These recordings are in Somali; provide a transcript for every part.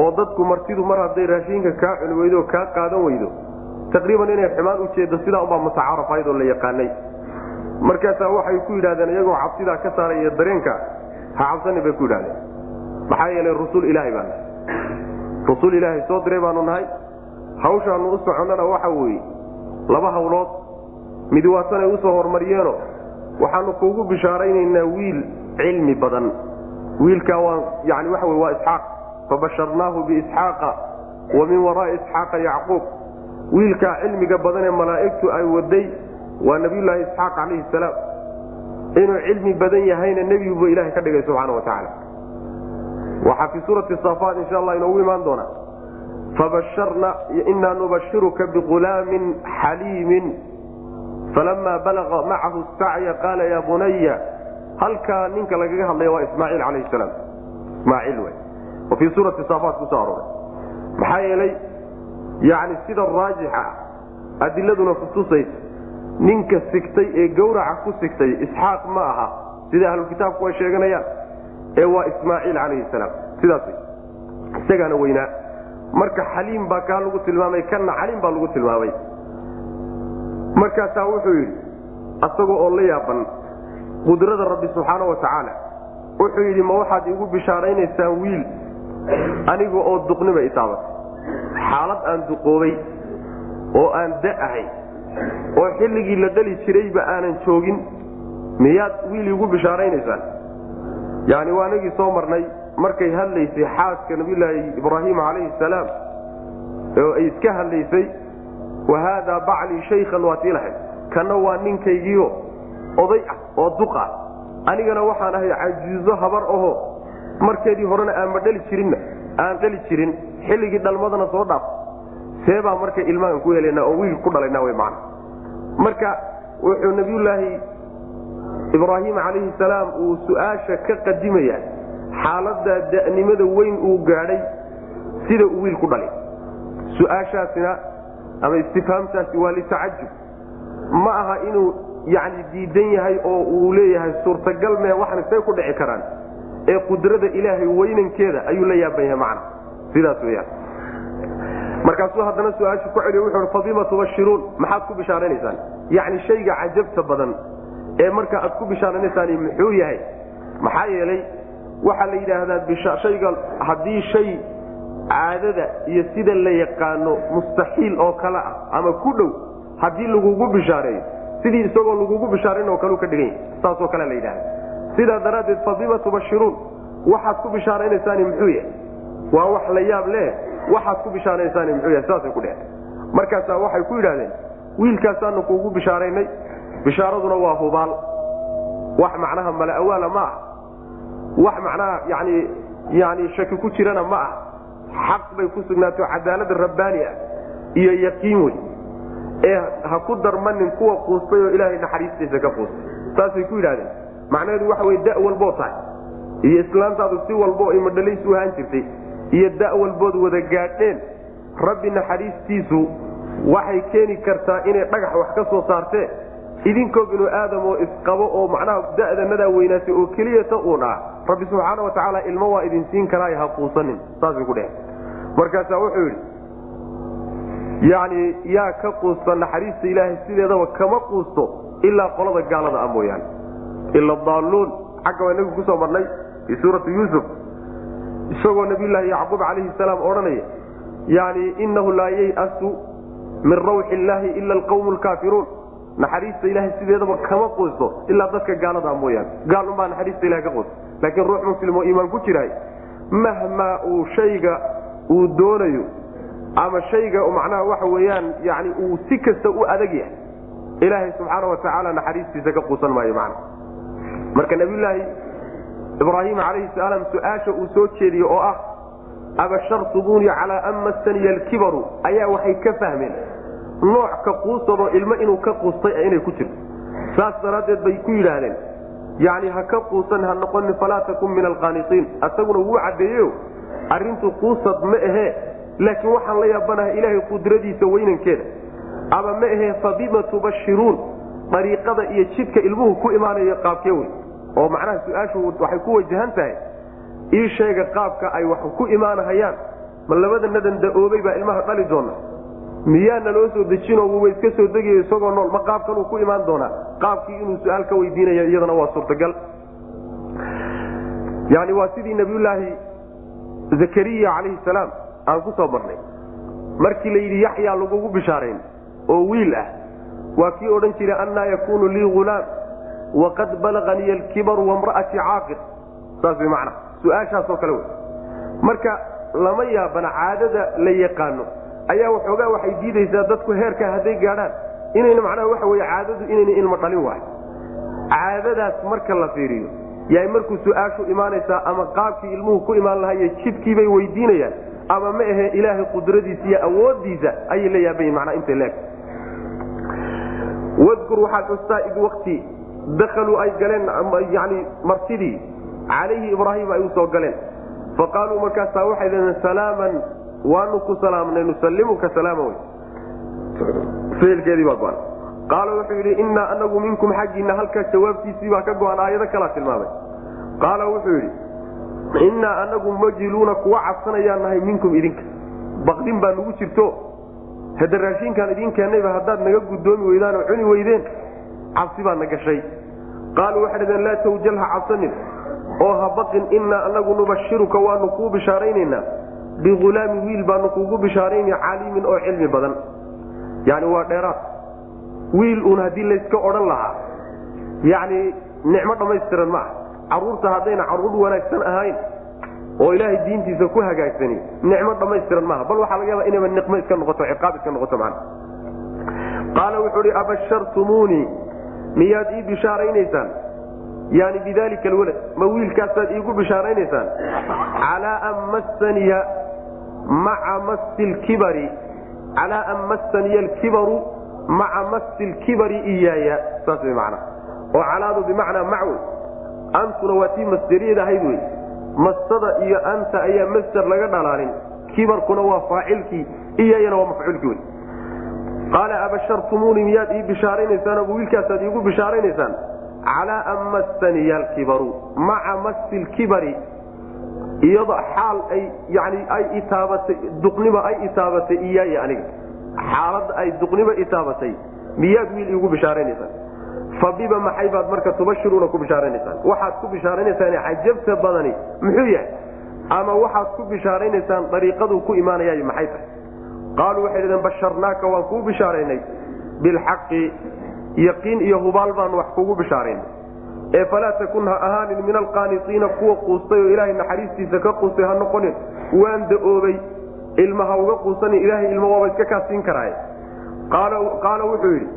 oo dadku martidu mar hadday raashinka kaa cuni weydo oo kaa qaadan weydo taqriiban inay xumaan u jeedo sidaa ubaa mutacaaraf ahayd oo la yaqaanay. Markaasaa waxay ku yidhahdeen iyagoo cabsidaa ka saaraya dareenka ha cabsani bay ku yidhahdeen maxaa yeelay rusul ilaahay baa nahay. Rusul ilaahay soo diray baanu nahay. Hawshaanu u soconnana waxa weeye laba hawlood mid waatanay u soo hormariyeeno waxaanu kuugu bishaaraynaynaa wiil cilmi badan. Wiilkaa waa yani waxa wey waa isxaaq fabasharnaahu biisxaaqa wa min waraai isxaaqa yacquub wiilkaa cilmiga badanee malaa'igtu ay waday waa nabiyulaahi isxaaq calayhi salaam inuu cilmi badan yahayna nebiguba ilahay ka dhigay subxaana wa tacaala waxaa fii suurati saafaat insha allah inoogu imaan doonaa fabasharna inaa nubashiruka biqulaamin xaliimin falamaa balaqa macahu sacya qaala ya bunaya halkaa ninka lagaga hadlaya waa ismaaciil calayhi salaam ismaaciil wey oo fii suurati saafaat ku soo maxaa yeelay yani sida raajixa adiladuna kutusaysa ninka sigtay ee gawraca ku sigtay isxaaq ma aha sida ahlukitaabku ay sheeganayaan ee waa ismaaciil calayhi salaam. Sidaas isagaana weynaa. Marka xaliim baa kaa lagu tilmaamay kanna caliim baa lagu tilmaamay. Markaasaa wuxuu yidhi asagoo oo la yaaban qudrada rabbi subxaana wa tacaala wuxuu yidhi ma waxaad igu bishaaraynaysaan wiil aniga oo duqniba itaabatay xaalad aan duqoobay oo aan da ahay oo xilligii la dhali jirayba aanan joogin miyaad wiil igu bishaaraynaysaan yani waa anagii soo marnay markay hadlaysay xaaska nabiyulaahi ibraahim calayhi salaam oo ay iska hadlaysay wa haadaa baclii shaykhan waa tii lahayd. Kanna waa ninkaygiio oday ah oo duq ah. Anigana waxaan ahay cajiizo habar aho markeedii horena aanma dhali jirinna? Aan dhali jirin. Xilligii dhalmadana soo dhaaf. Seebaa marka ilmahan ku helana oo wiil ku dhalayna w man marka wuxuu nabiyulaahi ibraahim calayhi salaam uu su'aasha ka qadimaya xaalada da'nimada weyn uu gaadhay sida uu wiil ku dhalay. Su'aashaasina ama istifhaamtaasi waa litacajub ma aha inuu yani diidan yahay oo uu leeyahay suurtagal mee waxna say ku dhici karaan ee qudrada ilaahay weynankeeda ayuu la yaaban yahay macna. Sidaas weyaan markaasuu haddana su'aasha ku celiy wuxu fabima tubashiruun maxaad ku bishaaranaysaan? Yacni shayga cajabta badan ee marka aad ku bishaaranaysaan muxuu yahay maxaa yeelay waxaa la yidhaahdaa shayga haddii shay caadada iyo sida la yaqaano mustaxiil oo kale ah ama ku dhow haddii lagugu bishaareeyo sidii isagoo lagugu bishaaran oo kale ka dhigan yahy saasoo kale la yidhahda sidaa daraaddeed fabima tubashiruun waxaad ku bishaaranaysaan muxuu yahay? Waa wax la yaab leh waxaad ku bishaaranaysaan muxuu yahay? Saasay ku dheheen markaasaa waxay ku yidhahdeen wiilkaasaanu kuugu bishaaraynay bishaaraduna waa hubaal. Wax macnaha mala awaala ma ah wax macnaha yani yani shaki ku jirana ma ah xaq bay ku sugnaato cadaalada rabbaani ah iyo yaqiin wey ee ha ku darmanin kuwa quustay oo ilaahay naxariistiisa ka quustay. Saasay ku yidhahdeen macnaheedu waxa wey da walboo tahay. Iyo islaantaadu si walbo imadhalaysu ahaan jirtay iyo da walbood wada gaadheen rabbi naxariistiisu waxay keeni kartaa inay dhagax wax ka soo saartee idinkoo binu aadam oo isqabo oo macnaha da'danadaa weynaatay oo keliyata uun ah rabbi subxaana wa tacaala ilmo waa idin siin karaayo ha quusanin saasay ku dheheen markaasaa wuxuu yidhi yacni yaa ka quusta naxariista ilaahay sideedaba kama quusto ilaa qolada gaalada ah mooyaane ila daalluun. Xagga waa inagu ku soo marnay fii suurati yuusuf. Isagoo nabiyulaahi yacquub calayhi salaam odhanaya yani inahu laa yayasu min rawxi illaahi ila alqawmu lkaafiruun naxariista ilahay sideedaba kama quusto ilaa dadka gaaladaa mooyaane. Gaal unbaa naxariista ilahay ka quusta laakiin ruux muslim oo iimaan ku jiraay mahmaa uu shayga uu doonayo ama shayga macnaha waxa weeyaan yani uu si kasta u adag yahay ilaahay subxaana wa tacaala naxariistiisa ka quusan maayo macna marka nabiyulaahi ibraahim calayhi salaam su'aasha uu soo jeediye oo ah abashartumuunii calaa an massaniya alkibaru ayaa waxay ka fahmeen nooc ka quusadoo ilmo inuu ka quustay inay ku jirto. Saas daraaddeed bay ku yidhaahdeen yani ha ka quusan ha noqonin falaa takun min alqaanitiin. Asaguna wuu caddeeyeyo arrintu quusad ma ahee laakiin waxaan la yaabanahay ilaahay qudradiisa weynankeeda. Ama ma ahee fabima tubashiruun dariiqada iyo jidka ilmuhu ku imaanayo qaabkee wey oo macnaha su'aashu waxay ku wajahan tahay ii sheega qaabka ay wax ku imaanahayaan. Ma labadanadan da'oobay baa ilmaha dhali doona. Miyaana loo soo dejinoo wuuba iska soo degayo isagoo nool ma qaabkan uu ku imaan doonaa? Qaabkii inuu su'aal ka weydiinaya iyadana waa suurtagal. Yani waa sidii nabiyulaahi zakariya calayhi salaam aan ku soo marnay. Markii la yidhi yaxyaa lagugu bishaarayn oo wiil ah waa kii odhan jiray annaa yakuunu lii hulaam waqad balaganii alkibaru wamra'atii caaqir saas way macna su'aashaasoo kale wey marka lama yaabana caadada la yaqaano ayaa waxoogaa waxay diidaysaa dadku heerka hadday gaadhaan inayna macnaha waxa wey caadadu inayna ilmo dhalin wahay caadadaas marka la fiiriyo yaay markuu su'aashu imaanaysaa ama qaabkii ilmuhu ku imaan lahaye jidkiibay weydiinayaan ama ma ahe ilaahay qudradiisa iyo awoodiisa ayay la yaabayin manaa inta leeg wadkur waxaad xustaa id wakti dakaluu ay galeen martidii calayhi ibraahim ay u soo galeen faqaaluu markaasaa waxay leedeen salaaman waanu ku salaamnay nusalimuka salaama ficilkeedii baa go-an qaala wuxuu yidhi innaa anagu minkum xaggiinna halkaa jawaabtiisii baa ka go-an aayado kalaa tilmaamay qaala wuxuu yidhi innaa anagu majiluuna kuwa cabsanayaan nahay minkum idinka baqdin baa nugu jirto hada raashinkaan idiin keennayba haddaad naga guddoomi weydaan oo cuni weydeen cabsi baa na gashay. Qaaluu waxay dhadeen laa tawjal ha cabsanin oo ha baqin innaa anagu nubashiruka waanu kuu bishaaraynaynaa. Bighulaami wiil baanu kuugu bishaarayna caliimin oo cilmi badan. Yani waa dheeraad. Wiil uun haddii layska odhan lahaa yani nicmo dhammaystiran ma carruurta haddayna carruur wanaagsan ahayn oo ilaahay diintiisa ku hagaagsani nicmo dhammaystiran maaha bal waxaa laga yaaba inayba niqmo iska noqoto ciqaab iska noqoto man qaala wuxuu hi abashartumuunii miyaad ii bishaaraynaysaan? Yani bidalika alwalad ma wiilkaasaad iigu bishaaraynaysaan? Calaa an massaniya maca masi lkibari calaa an massaniya alkibaru maca masi lkibari iyaaya saas way macnaa. Oo calaadu bimacnaa macwe antuna waa tii masderiyad ahayd wey. Mastada iyo anta ayaa masder laga dhalaalin. Kibarkuna waa faacilkii iyaayana waa mafcuulkii wey qaala abashartumuunii miyaad ii bishaaraynaysaan ama wiilkaasaad iigu bishaaraynaysaan calaa an massaniya alkibaru maca masi lkibari iyado xaal ay yani ay itaabatay duqniba ay itaabatay iyaaya aniga xaaladda ay duqniba itaabatay miyaad wiil iigu bishaaraynaysaan fa maxay baad marka tubashiruuna ku bishaaraynaysaan waxaad ku bishaaraynaysaan cajabta badani muxuu yahay ama waxaad ku bishaaraynaysaan dariiqaduu ku imaanayaay maxay tahay qaaluu waxay dhadeen basharnaaka waan kuu bishaaraynay bilxaqi yaqiin iyo hubaal baanu wax kugu bishaaraynay ee falaa takun ha ahaanin min alqaanitiina kuwa quustay oo ilaahay naxariistiisa ka quustay ha noqonin waan da'oobay ilma ha uga quusanin ilaahay ilmo waaba iska kaasiin karaaye qaala wuxuu yidhi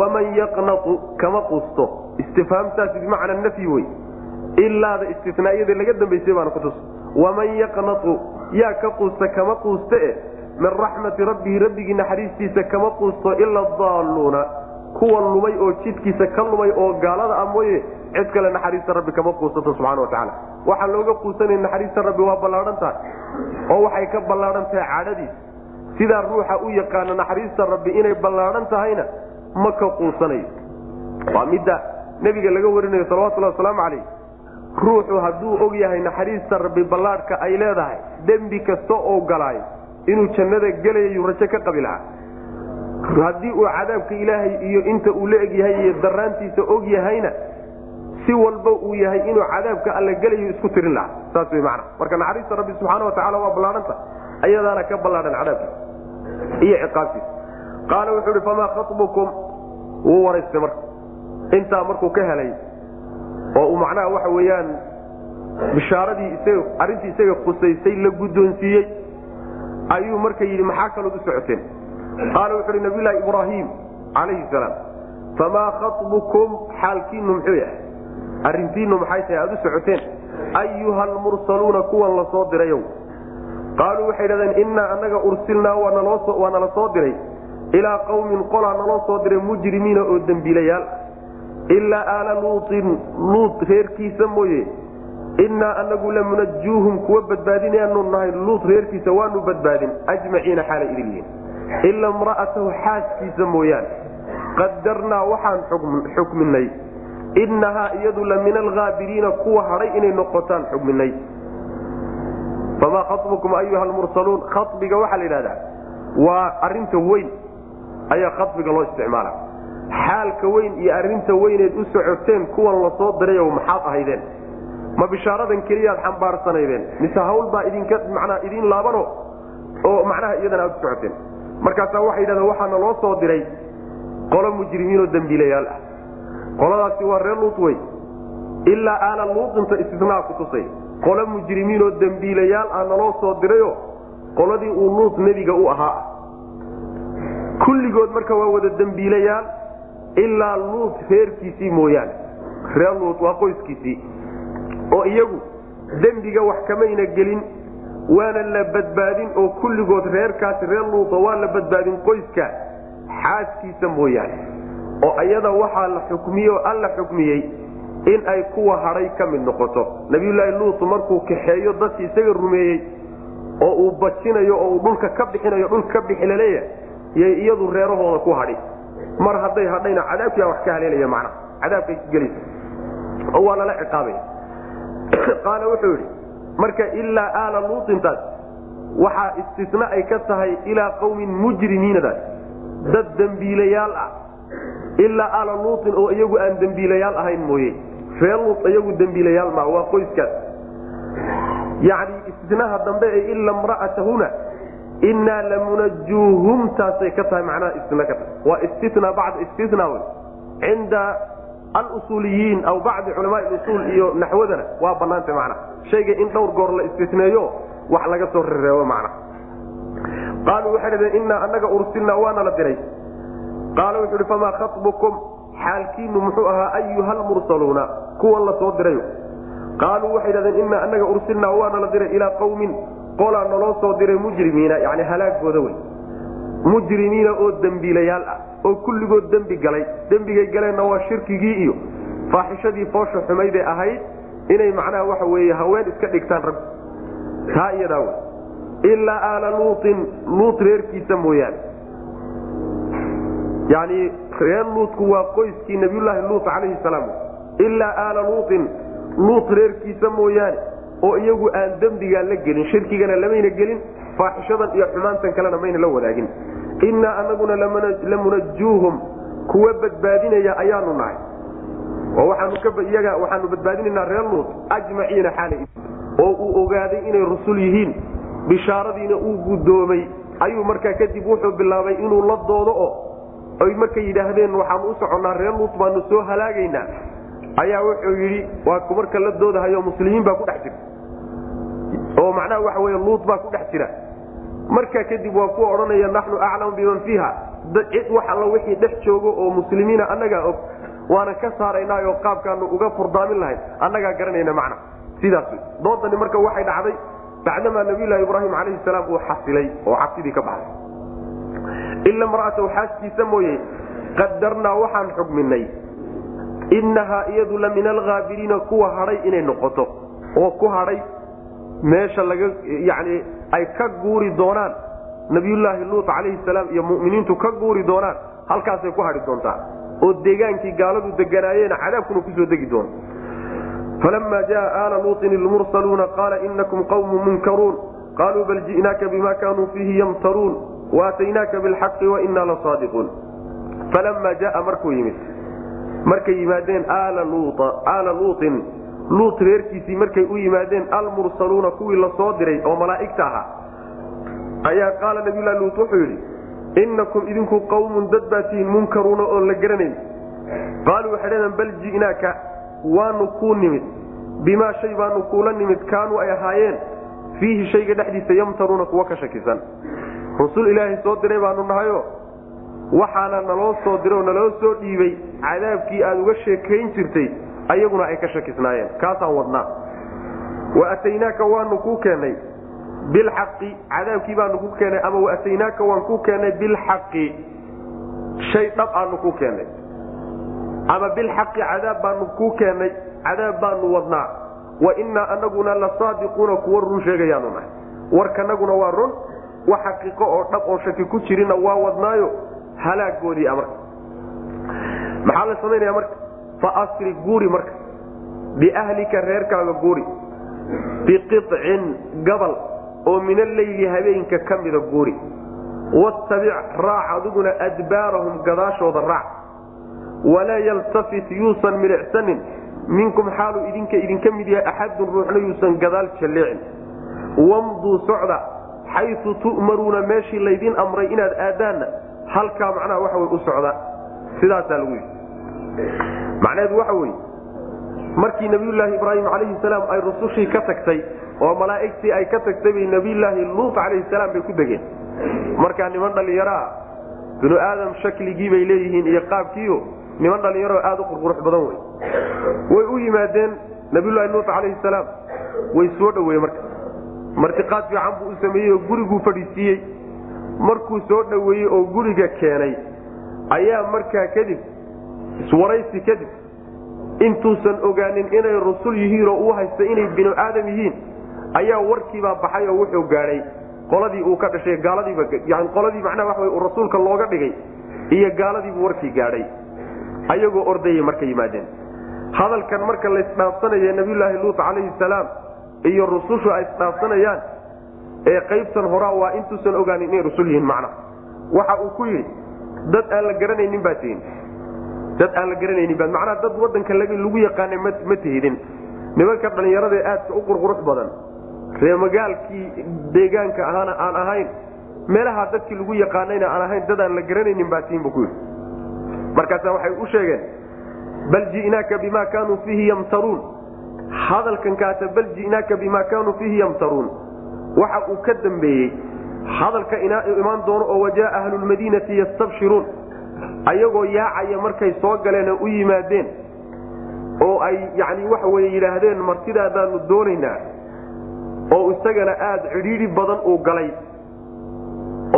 waman yaqnatu kama quusto istifhaamtaasi bimacnaa nafyi wey ilaada istinaayada laga dambaysay baana kutus waman yaqnatu yaa ka quusta kama quuste e min raxmati rabbihi rabbigii naxariistiisa kama quusto ila daalluuna kuwa lumay oo jidkiisa ka lumay oo gaalada ah mooye cid kale naxariista rabbi kama quusato subxana wa tacaala. Waxaa looga quusanaya naxariista rabbi waa ballaadhan tahay oo waxay ka ballaadhan tahay cadhadiisa sidaa ruuxa u yaqaana naxariista rabbi inay ballaadhan tahayna ma ka quusanayo. Waa midda nebiga laga warinayo salawatullahi wasalaamu calayh. Ruuxu hadduu og yahay naxariista rabbi ballaadhka ay leedahay dembi kasta oo galaayo inuu jannada gelayayuu rajo ka qabi lahaa. Haddii uu cadaabka ilaahay iyo inta uu la eg yahay iyo daraantiisa og yahayna si walba uu yahay inuu cadaabka alla gelayo isku tirin lahaa. Saas way macna. Marka naxariista rabbi subxaana watacaala waa ballaadhanta ayadaana ka ballaadhan cadaabkiisa iyo ciqaabtiisa. Qaala wuxuu ihi famaa khabukum wuu waraystay marka. Intaa markuu ka helay oo uu macnaha waxa weeyaan bishaaradii isaga arrintii isaga khusaysay la guddoonsiiyey ayuu marka yidhi maxaa kalood u socoteen qaala wuxu uhi nabiylahi ibraahim calayhi salaam famaa khabukum xaalkiinu muxuu yahay? Arrintiinu maxay tahay? Aad u socoteen? Ayuha almursaluuna kuwan la soo dirayow qaaluu waxay dhahdeen innaa annaga ursilnaa waa nala soo diray. Ilaa qawmin qolaa naloo soo diray mujrimiina oo dembiilayaal. Ilaa aala luutin luut reerkiisa mooye innaa anagu lamunajuuhum kuwa badbaadinayaanu nahay luut reerkiisa waanu badbaadin ajmaciina xaalay idin ila imra'atahu xaaskiisa mooyaane. Qadarnaa waxaan xukminay innahaa iyadu la min alhaabiriina kuwa hadhay inay noqotaan xukminay famaa khabukum ayuha lmursaluun khabiga waxaa la yidhahdaa waa arinta weyn ayaa khabiga loo isticmaala. Xaalka weyn iyo arinta weyneed u socoteen kuwan la soo dirayo maxaad ahaydeen ma bishaaradan keliyaad xambaarsanaydeen mise hawl baa idinka manaa idiin laabano oo macnaha iyadana aad u socoteen. Markaasaa waxay yidhahdeen waxaana loo soo diray qolo mujrimiinoo dembiilayaal ah. Qoladaasi waa reer luut wey ilaa aala luutinta istisnaa ku tusay. Qolo mujrimiinoo dembiilayaal ah naloo soo dirayo qoladii uu luut nebiga u ahaa. Kulligood marka waa wada dembiilayaal ilaa luut reerkiisii mooyaane. Reer luut waa qoyskiisii oo iyagu dembiga wax kamayna gelin waana la badbaadin oo kulligood reerkaasi reer luuta waa la badbaadin qoyska xaaskiisa mooyaane oo iyada waxaa la xukmiyey oo alla xukmiyey in ay kuwa hadhay ka mid noqoto. Nabiyulaahi luutu markuu kaxeeyo dadkii isaga rumeeyey oo uu bajinayo oo uu dhulka ka bixinayo dhulka ka bixi la leeyahay yay iyadu reerahooda ku hadhi. Mar hadday hadhayna cadaabkiibaa wax ka haleelaya macnaha cadaabkay gelaysa oo waa lala ciqaabaya qaala wuxuu yidhi marka ilaa aala luutintaas waxaa istisna ay ka tahay ilaa qawmin mujrimiinadaas dad dembiilayaal ah. Ilaa aala luutin oo iyagu aan dembiilayaal ahayn mooye. Reer luut iyagu dembiilayaal maa waa qoyskaas yacni istisnaha dambe ee ila mra'atahuna innaa lamunajuuhum taasay ka tahay macnaha istisna ka tahay. Waa istina bacda istina wey. Cinda alusuuliyiin aw bacdi culamaai usuul iyo naxwadana waa banaanta macnaha shayga in dhowr goor la istisneeyo wax laga soo rereebo macnaha qaaluu waxay dhahdeen innaa annaga ursilnaa waana la diray. Qaala wuxuu ihi famaa khabukum xaalkiinu muxuu ahaa ayuha lmursaluuna kuwan la soo dirayo. Qaaluu waxay dhahdeen innaa annaga ursilnaa waana la diray ilaa qawmin qolaa naloo soo diray mujrimiina yani halaagooda wey. Mujrimiina oo dembiilayaal ah oo kulligood dembi galay. Dembigay galeenna waa shirkigii iyo faaxishadii foosha xumayday ahayd inay macnaha waxa weeye haween iska dhigtaan rag taa iyadaa wey ilaa aala luutin luut reerkiisa mooyaane. Yani reer luutku waa qoyskii nabiyulaahi luut calayhi salaam. Ilaa aala luutin luut reerkiisa mooyaane oo iyagu aan dembigaa la gelin shirkigana lamayna gelin faaxishadan iyo xumaantan kalena mayna la wadaagin innaa anaguna lamunajuuhum kuwa badbaadinaya ayaanu nahay. Waxaanu badbaadinaynaa reer luut ajmaciina xaala oo uu ogaaday inay rusul yihiin. Bishaaradiina uu guddoomay. Ayuu markaa kadib wuxuu bilaabay inuu la doodo oo ay markay yidhaahdeen waxaanu u soconnaa reer luut baanu soo halaagaynaa. Ayaa wuxuu yidhi waa ku marka la doodahayo muslimiin baa ku dhex jira. Oo macnaha waxa wey luut baa ku dhex jira markaa kadib waa kuwa odhanaya naxnu aclamu biman fiiha. Cid wax alla wixii dhex joogo oo muslimiina annagaa og waana ka saaraynaayo qaabkaanu uga furdaamin lahayn annagaa garanayna macna. Sidaas doodani marka waxay dhacday bacdamaa nabiylahi ibraahim calayhi salaam uu xasilay oo cabsidii ka baxday ila mra'atahu xaaskiisa mooye qadarnaa waxaan xugminay innahaa iyadu la min alhaabiriina kuwa hadhay inay noqoto. Oo ku hadhay meesha laga yani ay ka guuri doonaan. Nabiyullaahi luut calayhi salaam iyo mu'miniintu ka guuri doonaan. Halkaasay ku hadhi doontaa. Oo deegaankii gaaladu deganaayeen cadaabkuna ku soo degi doono falama jaa aala luutin ilmursaluuna qaala inakum qawmu munkaruun. Qaluu bal ji'naaka bima kaanuu fiihi yamtaruun. Waataynaaka bilxaqi wainaa lasaadiquun falama jaa markuu yimid. Markay yimaadeen aala luutin luut reerkiisii markay u yimaadeen almursaluuna kuwii la soo diray oo malaa'igta ahaa. Ayaa qaala nabiyulahi luut wuxuu yidhi innakum idinku qawmun dad baa tihiin munkaruuna oon la garanayn. Qaaluu waxay dhaheen bal ji'naaka waanu kuu nimid. Bimaa shay baanu kuula nimid kaanuu ay ahaayeen. Fiihi shayga dhexdiisa yamtaruuna kuwa ka shakisan. Rusul ilaahay soo diray baanu nahayo waxaana naloo soo diray oo naloo soo dhiibay cadaabkii aad uga sheekayn jirtay ayaguna ay ka shakisnaayeen. Kaasaan wadnaa? Wa ataynaaka waanu kuu keennay bilxaqi. Cadaabkii baanu ku keennay ama waataynaaka waan ku keennay bilxaqi. Shay dhab aanu ku keennay ama bilxaqi cadaab baanu ku keennay cadaab baanu wadnaa. Wa innaa anaguna la saadiquuna kuwa run sheegayaanu nahay. Warkanaguna waa run wax xaqiiqo oo dhab oo shaki ku jirina waa wadnaayo. Halaagoodii amarka. Maxaa la samaynaya marka faasri guuri marka. Biahlika reerkaaga guuri. Biqicin gabal oo min alleyli habeenka ka mida guuri. Wattabic raac adiguna adbaarahum gadaashooda raac. Walaa yaltafit yuusan milicsanin. Minkum xaaluu idinka idinka mid yahay axadun ruuxna yuusan gadaal jalleecin wamduu socda xayu tu'maruuna meeshii laydin amray inaad aadaanna halkaa macnaha waxa wey u socdaa sidaasaa lagu yidhi macnaheedu waxa weye markii nabiyulaahi ibraahim calayhi salaam ay rusushii ka tagtay oo malaa'igtii ay ka tagtay bay nabiyulaahi luut calayhi salaam bay ku degeen. Markaa niman dhallinyaro ah binu aadam shakligii bay leeyihiin iyo qaabkiio niman dhallinyaro aada u qurqurux badan wey way u yimaadeen nabiyulahi luut calayhi salaam way soo dhoweeye marka. Martiqaad fiican buu u sameeyey oo guriguu fadhiisiiyey. Markuu soo dhoweeyey oo guriga keenay ayaa markaa kadib iswaraysi kadib intuusan ogaanin inay rusul yihiin oo uu haysta inay binu aadam yihiin ayaa warkiibaa baxay oo wuxuu gaadhay qoladii uu ka dhashay gaaladiiba yani qoladii macnaha waxa wey rasuulka looga dhigay iyo gaaladiibu warkii gaadhay. Ayagoo ordayay marka yimaadeen. Hadalkan marka laysdhaafsanaya nabiyulaahi luut calayhi salaam iyo rusushu ay isdhaafsanayaan ee qaybtan horaa waa intuusan ogaanin inay rusul yihiin macna. Waxa uu ku yidhi dad aan la garanaynin baa tihin dad aan la garanaynin baa macnaha dad wadanka lagu yaqaanay ma tihidin. Nimanka dhallinyarada ee aadka u qurqurux badan ree magaalkii deegaanka ahaana aan ahayn meelaha dadkii lagu yaqaanayna aan ahayn dad aan la garanaynin baa tihin buu ku yidhi. Markaasa waxay u sheegeen bal ji'naaka bima kaanuu fiihi yamtaruun. Hadalkan bal ji'naaka bima kaanuu fiihi yamtaruun. Waxa uu ka dambeeyey hadalka imaan doono oo wajaa ahlulmadiinati yastabshiruun ayagoo yaacaya markay soo galeen u yimaadeen oo ay yani waxa weye yidhaahdeen martidaadaanu doonaynaa oo isagana aada cidhiidhi badan uu galay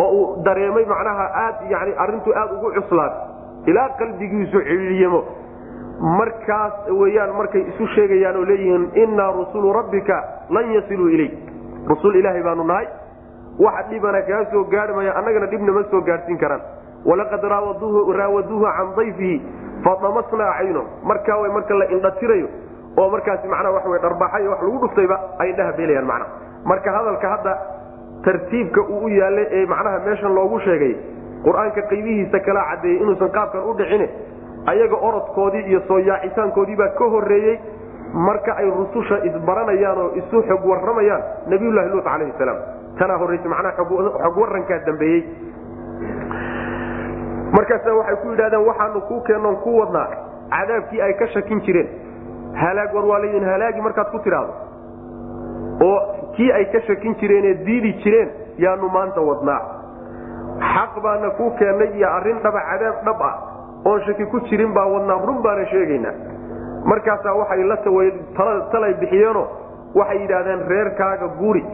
oo uu dareemay macnaha aad yani arrintu aada ugu cuslaad ilaa qalbigiisu cidhiidhyamo markaas weyaan markay isu sheegayaan oo leeyihiin innaa rusulu rabbika lan yasiluu ilayk. Rusul ilaahay baanu nahay wax dhibana kaa soo gaarhmaya annagana dhibna ma soo gaadhsiin karaan walaqad raawaduuhu can dayfihi fadamasnaa cayno. Markaa way marka la indhatirayo oo markaasi macnaha waxa wey dharbaaxay wax lagu dhuftayba ay indhaha beelayaan macnaha. Marka hadalka hadda tartiibka uu u yaallay ee macnaha meeshan loogu sheegay qur'aanka qaybihiisa kala caddeeyey inuusan qaabkan u dhicine ayaga orodkoodii iyo soo yaacitaankoodii baa ka horreeyey marka ay rususha isbaranayaan oo isu xog warramayaan nabiyullahi luut calayhi salaam. Tanaa horraysa macnaha xog warrankaa dambeeyey markaasa waxay ku yidhahdeen waxaanu kuu keennoon ku wadnaa. Cadaabkii ay ka shakin jireen. Halaag war waa laydin halaagi markaad ku tidhaahdo. Oo kii ay ka shakin jireenee diidi jireen yaanu maanta wadnaa. Xaq baana kuu keennay iyo arrin dhaba cadaab dhab ah oon shaki ku jirin baa wadnaa run baana sheegaynaa. Markaasaa waxay la talay bixiyeenoo waxay yidhaahdeen reerkaaga guuri.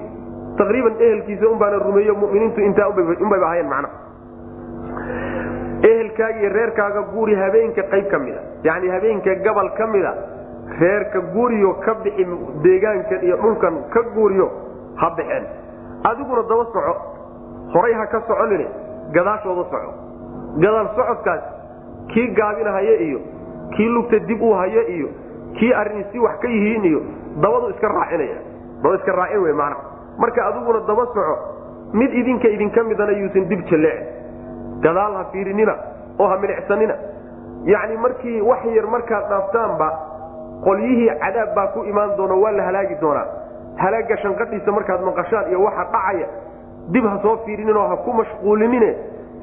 Taqriiban ehelkiisa unbaana rumeeyo muminiintu intaa unbayba ahayen macna ehelkaaga iyo reerkaaga guuri habeenka qayb ka mida yani habeenka gabal ka mida reerka guuriyo ka bixi deegaankan iyo dhulkan ka guuriyo ha baxeen adiguna daba soco horay ha ka soconine gadaashooda soco. Gadaal socodkaas kii gaabinahaya iyo kii lugta dib uu hayo iyo kii arrin si wax ka yihiin iyo dabadu iska raacinaya. Daba iska raacin wey maana marka adiguna daba soco mid idinka idinka midana yuusan dib jalleecin gadaal ha fiirinina oo ha milicsanina. Yacni markii wax yar markaad dhaaftaanba qolyihii cadaab baa ku imaan doona waa la halaagi doonaa. Halaaga shanqadhiisa markaad maqashaan iyo waxa dhacaya dib ha soo fiirinin oo ha ku mashquulinine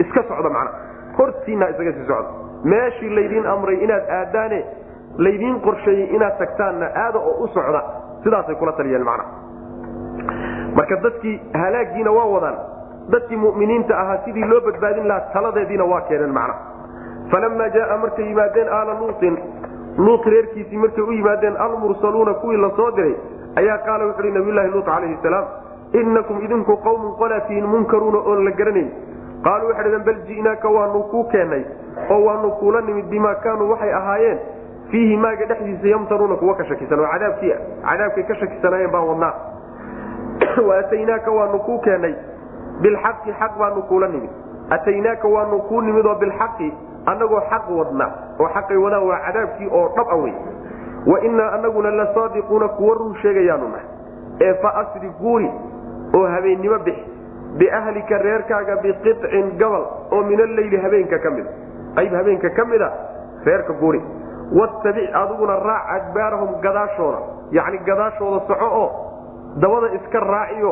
iska socda macna. Hortiinna isaga sii socda. Meeshii laydiin amray inaad aadaane laydiin qorsheeyey inaad tagtaanna aada oo u socda sidaasay kula taliyeen macna. Marka dadkii halaagiina waa wadaan dadkii muminiinta ahaa sidii loo badbaadin lahaa taladeediina waa keeneen macna. Falamaa jaaa markay yimaadeen aala luutin luut reerkiisii markay u yimaadeen almursaluuna kuwii la soo diray? Ayaa qaala wuxu uhi nabiylahi luut calayhi salaam innakum idinku qawmun qolaatiin munkaruuna oon la garanayn. Qaaluu waxay dhaheen bal ji'naaka waanu kuu keennay oo waanu kuula nimid bimaa kaanuu waxay ahaayeen. Fiihi maaga dhexdiisa yamtaruuna kuwa ka shakisan oo cadaabkii cadaabkay ka shakisanaayeen baan wadnaa. Waataynaaka waanu kuu keennay bilxaqi xaq baanu kuula nimid. Ataynaaka waanu kuu nimid oo bilxaqi annagoo xaq wadna oo xaqay wadaan waa cadaabkii oo dhab a wey wa innaa anaguna la saadiquuna kuwa run sheegayaanu nahay. Ee fa asri guuri oo habeennimo bixi biahlika reerkaaga biqicin gabal oo min alleyli habeenka ka mida qayb habeenka ka mida reerka guri wattabic adiguna raac adbaarahum gadaashooda. Yacni gadaashooda soco oo dabada iska raaciyo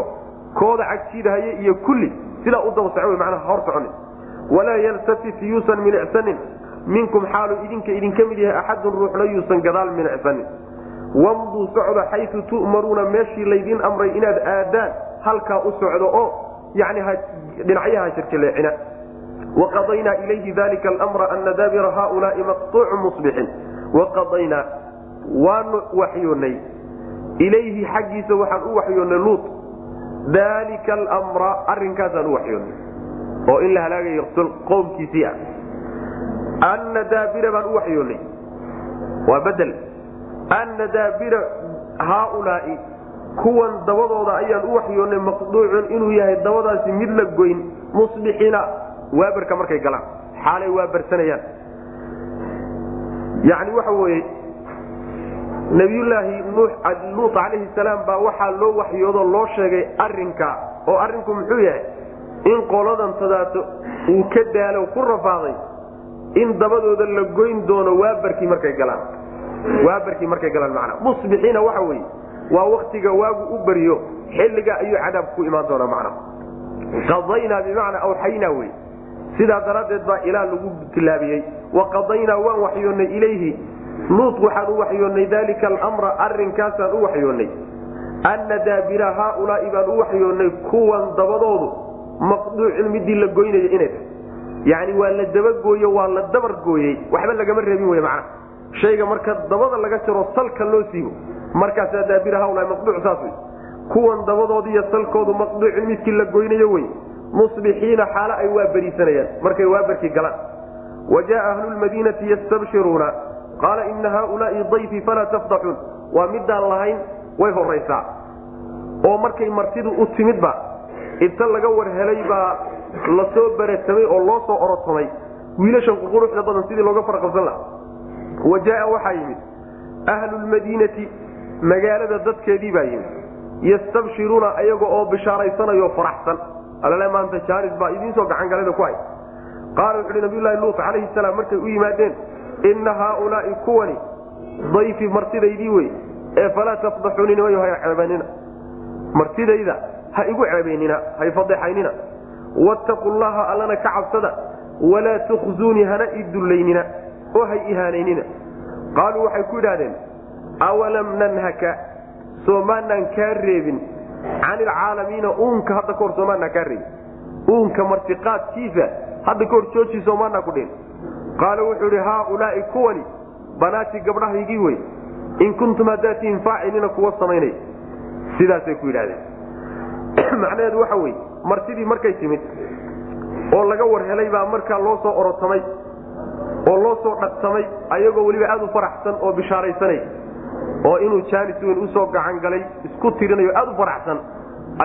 kooda cagjiidahaya iyo kulli sidaa u daba soco manaa hor soconin. Walaa yaltafit yuusan minicsanin minkum xaalu idinka idinka mid yahay axadun ruuxna yuusan gadaal minicsanin wamduu socda xayu tu'maruuna meeshii laydin amray inaad aadaan halkaa u socdo oo yani dhinacyaha jirjaleecina waqadaynaa ilayhi dalika almra ana daabira haulaai maqtuucu musbixin. Waqadaynaa waanu waxyoonnay ilayhi xaggiisa waxaan u waxyoonnay luut dalika almra arrinkaasaan u waxyoonnay oo in la halaagayo qowmkiisii ah anna daabira baan u waxyoonnay waa bedel anna daabira haaulaai kuwan dabadooda ayaan u waxyoonnay maqduucun inuu yahay dabadaasi mid la goyn musbixiina waabarka markay galaan xaalay waabarsanayaan yani waxa weeye nabiyullaahi luut calayhi salaam baa waxaa loo waxyoodoo loo sheegay arrinka oo arrinku muxuu yahay in qoladan tadaato uu ka daalo ku rafaaday in dabadooda la goyn doono waabarkii markay galaan. Waabarkii markay galaan macnaa musbixiina waxa weeye waa waktiga waagu u beriyo xilliga ayuu cadaab ku imaan doonaa macna. Qadaynaa bimacnaa awxaynaa wey sidaa daraaddeed baa ilaa lagu tilaabiyey waqadaynaa waan waxyoonnay ilayhi luut waxaan u waxyoonnay dalika almra arrinkaasaan u waxyoonnay anna daabira haaulaai baan u waxyoonnay kuwan dabadoodu maqduucin midii la goynaya inay tahay. Yacni waa la dabagooyo waa la dabar gooyey. Waxba lagama reebin wey macna. Shayga marka dabada laga jaro salka loo siibo markaasaa daabira haaulaai maqduuc saas wey kuwan dabadoodiiyo salkoodu maqduucin midkii la goynayo wey musbixiina xaalo ay waa beriisanayaan markay waabarkii galaan. Wa jaaa ahlu lmadiinati yastabshiruuna qaala ina haaulaai dayfii falaa tafdaxuun waa midaan lahayn way horaysaa oo markay martidu u timidba inta laga war helay baa la soo baratamay oo loo soo orotomay wiilashan ququruxda badan sidii looga farqabsan lahaa wa jaaa waxaa yimid ahlu lmadiinati magaalada dadkeedii baa yimid yastabshiruuna ayaga oo bishaaraysanayo faraxsan alale maanta jaaris baa idiinsoo gacangalada ku hay qaala wuxuuhi nabiyulahi luut calayhi salaam markay u yimaadeen inna haaulaai kuwani dayfi martidaydii wey ee falaa tafdaxuuni nimayo ha ceebanina martidayda ha igu ceebaynina hay fadeexaynina wattaqu llaha allana ka cabsada walaa tukhzuunii hana ii dullaynina oo hay ihaanaynina qaaluu waxay ku yidhahdeen awalam nanhaka soomaanaan kaa reebin can ilcaalamiina uunka hadda kahor soomaanaa kaa reebin uunka martiqaadkiisa hadda kahor jooji soomaanaa ku dhin qaala wuxuu idhi haaulaai kuwani banaatii gabdhahaygii wey in kuntum haddaatihin faacilina kuwa samaynay. Sidaasay ku yidhahdeen macnaheedu waxa weye martidii markay timid oo laga war helay baa markaa loo soo orotamay oo loo soo dhaqsamay ayagoo weliba aad u faraxsan oo bishaaraysanay oo inuu jaanis weyn u soo gacan galay isku tirinayo aad u faraxsan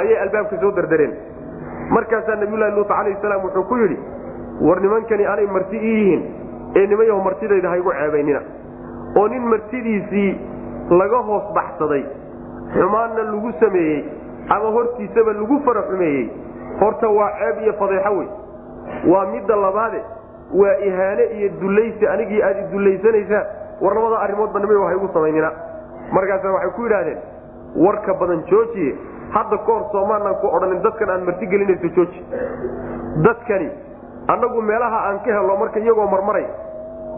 ayay albaabka soo dardareen. Markaasaa nabiyulahi luut calayhi salaam wuxuu ku yidhi war nimankani anay marti ii yihiin ee nimayaho martidayda haygu ceebaynina. Oo nin martidiisii laga hoos baxsaday xumaanna lagu sameeyey ama hortiisaba lagu fara xumeeyey horta waa ceeb iyo fadeexo wey waa midda labaade waa ihaane iyo dullaysi anigii aad idulaysanaysaan war labada arrimoodba nimayo haygu samaynina. Markaasa waxay ku yidhaahdeen warka badan joojiye. Hadda kahor soomaanaan ku odhanin dadkan aan marti gelinayso jooji. Dadkani annagu meelaha aan ka helo marka iyagoo marmaray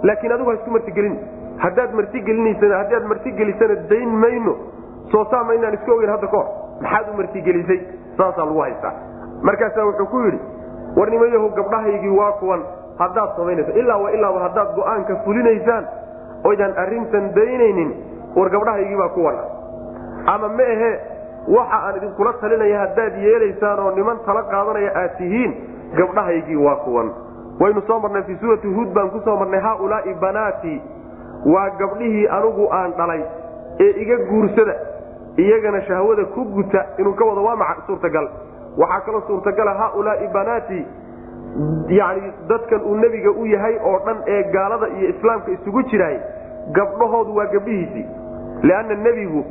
laakiin adigu ha isku martigelin. Haddaad martigelinasana haddaad martigelisana dayn mayno soo saa maynaan iska ogeyn hadda kahor maxaad u martigelisay? Saasaa lagu haystaa. Markaasaa wuxuu ku yidhi war nimayahu gabdhahaygii waa kuwan haddaad samaynayso ilaa wa ilaaba haddaad go'aanka fulinaysaan oydaan arrintan daynaynin war gabdhahaygii baa kuwan. Ama ma ahe waxa aan idinkula talinaya haddaad yeelaysaan oo niman tala qaadanaya aad tihiin gabdhahaygii waa kuwan. Waynu soo marnay fii suurati huud baan ku soo marnay haaulaai banaatii waa gabdhihii anugu aan dhalay ee iga guursada iyagana shahwada ku guta inuu ka wado waa maca suurtagal. Waxaa kaloo suurtagala haaulaai banaatii yani dadkan uu nebiga u yahay oo dhan ee gaalada iyo islaamka isugu jiraay gabdhahoodu waa gabdhihiisii leanna nebigu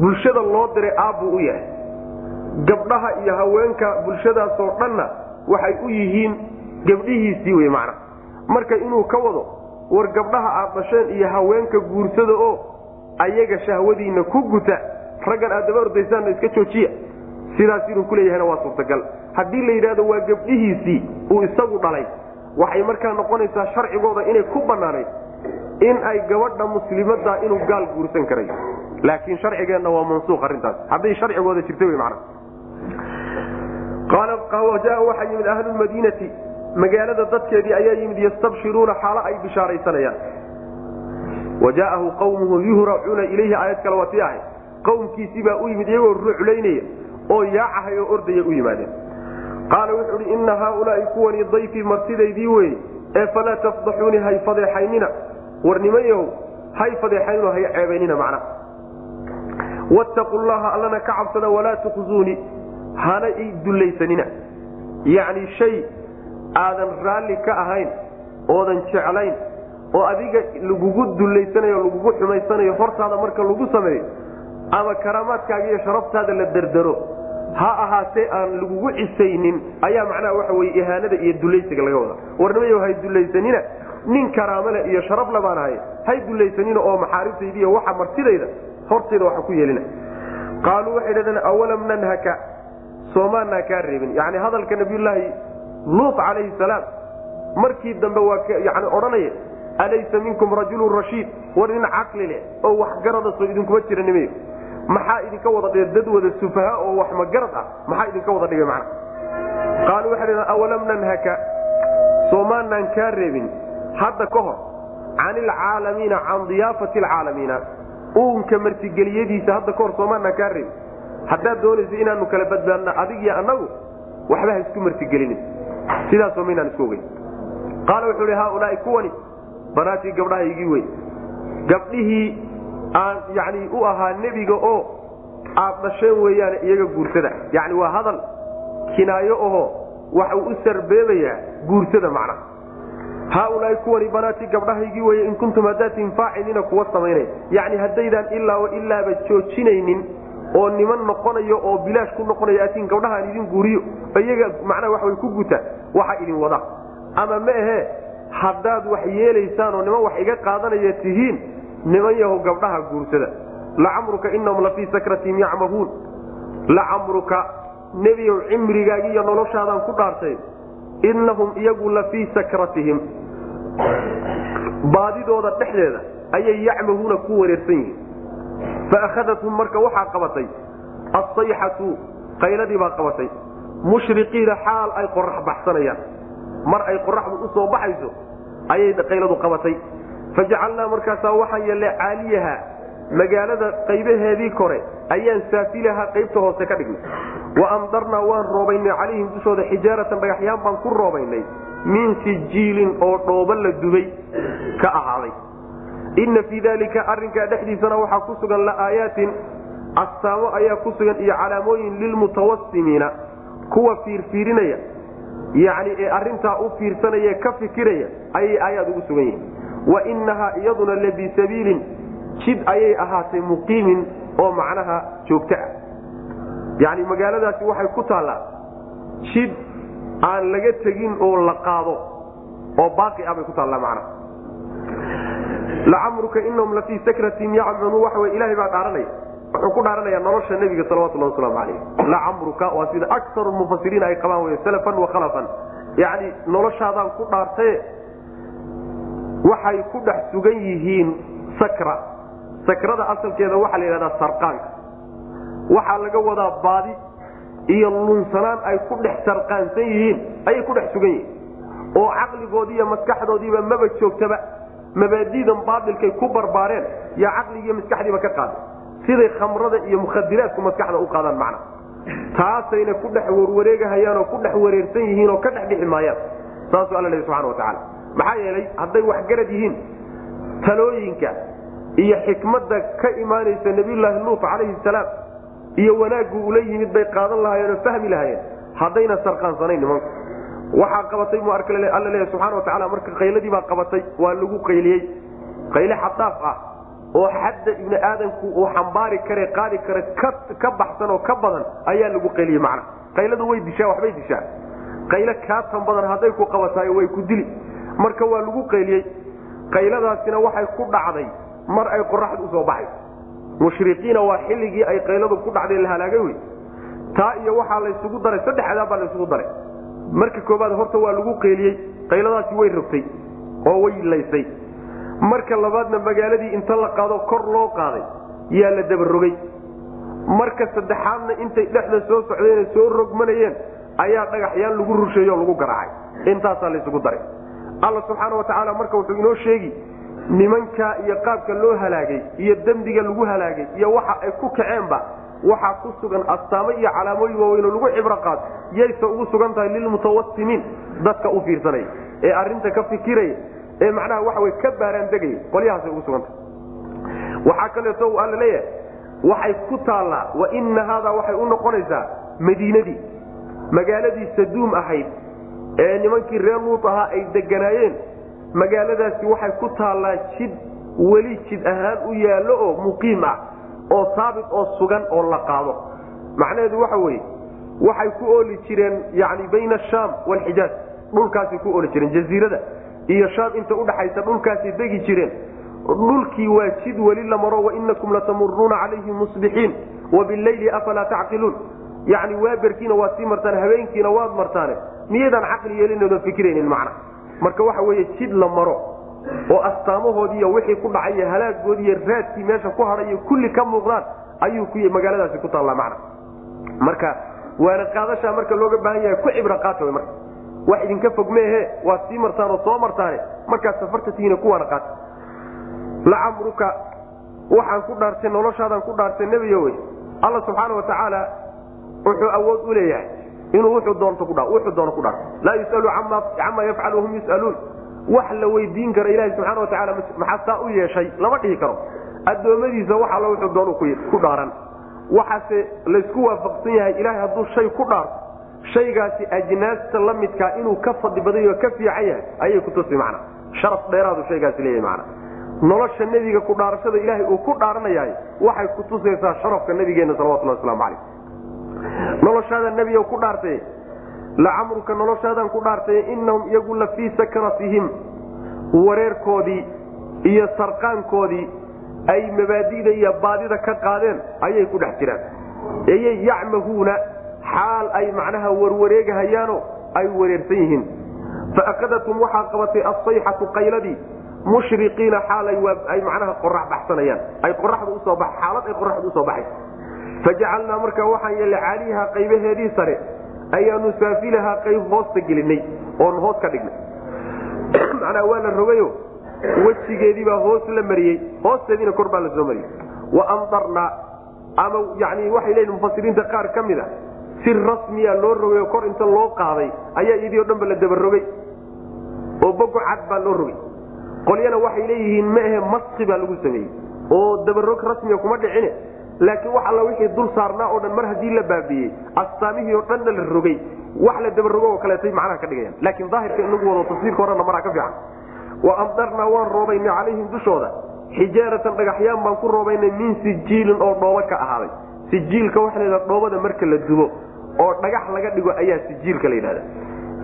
bulshada loo diray aabbuu u yahay. Gabdhaha iyo haweenka bulshadaasoo dhanna waxay u yihiin gabdhihiisii wey macna. Marka inuu ka wado war gabdhaha aad dhasheen iyo haweenka guursada oo ayaga shahwadiinna ku guta raggan aad daba ordaysaanna iska joojiya. Sidaas inuu kuleeyahana waa suurtagal. Haddii la yidhahdo waa gabdhihiisii uu isagu dhalay waxay markaa noqonaysaa sharcigooda inay ku bannaanayd in ay gabadha muslimada inuu gaal guursan karay laakiin sharcigeenna waa mansuuq arrintaas. Hadday sharcigooda jirta wy mana jaa waxaa yimid ahlulmadiinati magaalada dadkeedii ayaa yimid yastabshiruuna xaalo ay bishaaraysanayaan wa jaa'ahu qawmuhu yuhracuuna ilayhi aayad kale waa tii ahay qowmkiisii baa u yimid iyagoo ruclaynaya oo yaacahay oo ordaya u yimaadeen qaala wuxuu uhi inna haaulaai kuwani dayfii martidaydii weye ee falaa tafdaxuuni hay fadeexaynina war nimayahow hay fadeexaynino hay ceebaynina macna wattaqu llaha allana ka cabsada walaa tukhzuuni hana i dullaysanina yacni shay aadan raalli ka ahayn oodan jeclayn oo adiga lagugu dullaysanayo o lagugu xumaysanayo hortaada marka lagu sameeyo ama karaamaadkaaga iyo sharaftaada la derdero ha ahaatee aan lagugu cisaynin ayaa macnaha waxa weye ihaanada iyo dulaysiga laga wada. Warnimayo hay dulaysanina nin karaamale iyo sharafle baan ahay hay dulaysanina oo maxaaribtaydiiy waxa martidayda hortayda waxa ku yeelina. Qaaluu waxay dhahdeen awalam nanhaka soomaanaa kaa reebin. Yani hadalka nabiyulaahi luut calayhi salaam markii dambe waa yani odhanaya alaysa minkum rajulun rashiid war nin caqli leh oo waxgarada soo idinkuma jira nimayo. Maxaa idinka wada dhigay dad wada sufaha oo wax ah? Maxaa idinka wada dhigay macna? Qaaluu waxay awalam nanhaka? Soomaanaan kaa reebin. Hadda ka hor can ilcaalamiina can diyaafati alcaalamiina uunka martigeliyadiisa hadda kahor soomaanaan kaa reebin haddaad doonaysa inaanu kala badbaadna adig iyo annagu waxba ha isku martigelinin. Sidaasoo maynaan isku ogeyn. Qaala wuxuu hi haaulaai kuwani banaatii gabdhahaygii wey gabdhihii aan yani u ahaa nebiga oo aad dhasheen weeyaan iyaga guursada. Yani waa hadal kinaayo aho waxa uu u sarbeebayaa guursada macna. Haaulaai kuwani banaatii gabdhahaygii weye in kuntum hadaatiin faacilina kuwa samaynaya yani haddaydaan ilaa ilaaba joojinaynin oo niman noqonayo oo bilaash ku noqonayo atiin gabdhahaan idin guuriyo iyaga macnaha waxaway ku guta waxa idin wada. Ama ma ahe haddaad wax yeelaysaan oo niman wax iga qaadanaya tihiin niman yaho gabdhaha guursada. Lacamruka inahum lafii sakratihim yacmahuun. Lacamruka nebiyow cimrigaagi iyo noloshaadaan ku dhaartay. Inahum iyagu lafii sakratihim. Baadidooda dhexdeeda ayay yacmahuuna ku wareersan yihiin faahadathum marka waxaa qabatay asayxatu qayladii baa qabatay mushriqiina xaal ay qorax baxsanayaan mar ay qoraxdu u soo baxayso ayay qayladu qabatay fajacalnaa markaasaa waxaan yeelnay caaliyaha magaalada qaybaheedii kore ayaan saafilaha qaybta hoose ka dhignay wa amdarnaa waan roobaynay calayhim dushooda xijaaratan dhagaxyaan baan ku roobaynay min sijiilin oo dhooba la dubay ka ahaaday inna fii dalika arrinkaa dhexdiisana waxaa ku sugan la'aayaatin astaamo ayaa ku sugan iyo calaamooyin lilmutawasimiina kuwa fiirfiirinaya yacni ee arrintaa u fiirsanaya ka fikiraya ayay aayaad ugu sugan yihiin. Wa innahaa iyaduna labisabiilin jid ayay ahaatay muqiimin oo macnaha joogto ah. Yacni magaaladaasi waxay ku taallaa jid aan laga tegin oo la qaado oo baaqi ah bay ku taallaa macnaha lacamruka inahum lafii sakratin yacmanu waxa wey ilahay baa dhaaranaya. Wuxuu ku dhaaranaya nolosha nebiga salawatullah waslamu calayh lacamruka waa sida akaru mufasiriin ay qabaan wey salafan wa khalafan. Yacni noloshaadaan ku dhaartaye waxay ku dhex sugan yihiin sakra. Sakrada asalkeeda waxaa la yidhahdaa sarqaanka. Waxaa laga wadaa baadi iyo lunsanaan ay ku dhex sarqaansan yihiin ayay ku dhex sugan yihiin. Oo caqligoodii iyo maskaxdoodiiba maba joogtaba mabaadidan baailkay ku barbaareen yaa caqligiiyo maskaxdiiba ka qaaday siday khamrada iyo mukhadiraadku maskaxda u qaadaan macna. Taasayna ku dhex warwareegahayaan oo ku dhex wareersan yihiin ka dhex dhixi maayaan. Saasuu alla lehy subxana watacaala maxaa yeelay hadday waxgarad yihiin talooyinka iyo xikmadda ka imaanaysa nabiyulaahi luut calayhi salaam iyo wanaaggu ula yimid bay qaadan lahaayeen oo fahmi lahaayeen. Haddayna sarqaansanayn nimanku waxaa qabatay mu alla leeya subxana watacaala marka qayladii baa qabatay waa lagu qayliyey. Qayle xadaaf ah oo xadda ibni aadamku uu xambaari kare qaadi kare ka baxsan oo ka badan ayaa lagu qayliyey macna. Qayladu way dishaa waxbay dishaa. Qaylo kaatan badan hadday ku qabataayo way ku dili. Marka waa lagu qayliyey. Qayladaasina waxay ku dhacday mar ay qoraxdu u soo baxayso mushriqiina waa xilligii ay qayladu ku dhacday la halaagay wey taa iyo waxaa laysugu daray saddex adaab baa laysugu daray marka koobaad horta waa lagu qayliyey qayladaasi way rogtay oo way laysay marka labaadna magaaladii inta la qaado kor loo qaaday yaa la dabarogay marka saddexaadna intay dhexda soo socdeen soo rogmanayeen ayaa dhagaxyaan lagu rusheeyo lagu garaacay. Intaasaa laysugu daray. Alla subxaana watacaala marka wuxuu inoo sheegi nimanka iyo qaabka loo halaagay iyo dembiga lagu halaagay iyo waxa ay ku kaceenba waxaa ku sugan astaamo iyo calaamooyin waaweyn oo lagu cibro qaato yayse ugu sugan tahay lilmutawasimiin dadka u fiirsanaya ee arinta ka fikiraya ee macnaha waxa wey ka baaraandegaya qolyahaasay ugu sugantahay waxaa kaleeto uu alla leeyahay waxay ku taallaa wa ina haadaa waxay u noqonaysaa madiinadii magaaladii saduum ahayd ee nimankii reer luut ahaa ay deganaayeen magaaladaasi waxay ku taallaa jid weli jid ahaan u yaallo oo muqiim ah oo saabit oo sugan oo la qaado. Macnaheedu waxa weeye waxay ku ooli jireen yani bayna ashaam waalxijaaj dhulkaasay ku ooli jireen jaziirada iyo shaam inta udhaxaysa dhulkaasay degi jireen. Dhulkii waa jid weli la maro wainakum latamuruuna calayhim musbixiin. Wabileyli afalaa tacqiluun. Yani waaberkiina waad sii martaan habeenkiina waad martaane. Miyaydaan caqli yeelinoodan fikiraynin macna. Marka waxa weeye jid la maro oo astaamahoodii iyo wixii ku dhacay iyo halaagoodii iyo raadkii meesha ku iyo kulli ka muuqdaan ayuu magaaladaasi ku taallaa macna. Marka waana qaadashaa marka looga baahan yahay ku cibro qaata marka. Wax idinka fog meehe waad sii martaan oo soo martaane markaad safarta tihiina kuwaana qaata. Lacamruka waxaan ku dhaartay noloshaadaan ku dhaartay nebiyo wey. Alla subxaana watacaala wuxuu awood u leeyahay inuu wuxuu doono ku dhaarto laa yusalu camaa yafcalu hum yusaluun wax la weydiin karo ilahi subxaana watacaala maxaa saa u yeeshay? Lama dhihi karo. Addoommadiisa wax alla wuxuu doonu ku dhaaran. Waxaase laysku waafaqsan yahay ilahay hadduu shay ku dhaarto shaygaasi ajnaasta la midkaa inuu ka fadli baday oo ka fiican yahay. Ayay kutusi macna. Sharaf dheeraadu shaygaasi leeyahay macna. Nolosha nebiga ku dhaarashada ilaahay uu ku dhaaranayahay waxay kutusaysaa sharafka nabigeenna salawatullah waslamu calayh. Noloshaada nebiga ku dhaartay lacamruka noloshaadan ku dhaartay inahum iyagu la fii sakratihim wareerkoodii iyo sarqaankoodii ay mabaadida iyo baadida ka qaadeen ayay ku dhex jiraan. Ayay yacmahuuna xaal ay macnaha warwareegahayaano ay wareersan yihiin. Faakadathum waxaa qabatay asayxatu qayladii mushriqiina xaal ay macnaha qorax baxsanayaan. Ay qoraxdu u soo xaalad ay qoraxdu u soo baxay fajacalnaa markaa waxaan yeelnay caaliha qaybaheedii sare ayaanu saafilahaa qayb hoosta gelinay oon hoos ka dhignay. Macnaa waa la rogayo wejigeediibaa hoos la mariyey hoosteediina kor baa la soo mariyey. Wa amdarnaa ama yani waxay leeyihiin mufasiriinta qaar ka mid a si rasmiya loo rogayo kor inta loo qaaday ayaa iyadii o la dabarogay. Oo bogo cad baa loo rogay. Qolyana waxay leeyihiin ma ahe maski baa lagu sameeyey. Oo dabarog rasmiya kuma dhicine laakiin wax alla wixii dul saarnaa oo dhan mar haddii la baabiyey astaamihii oo dhanna la rogay wax la dabarogo oo kaleetay macnaha ka dhigayaan. Laakiin daahirka inagu wado tafsiirka horena maraa ka fiican. Wa amdarnaa waan roobaynay calayhim dushooda. Xijaaratan dhagaxyaan baan ku roobaynay min sijiilin oo dhooba ka ahaaday. Sijiilka waxa la dhoobada marka la dubo oo dhagax laga dhigo ayaa sijiilka la yidhahda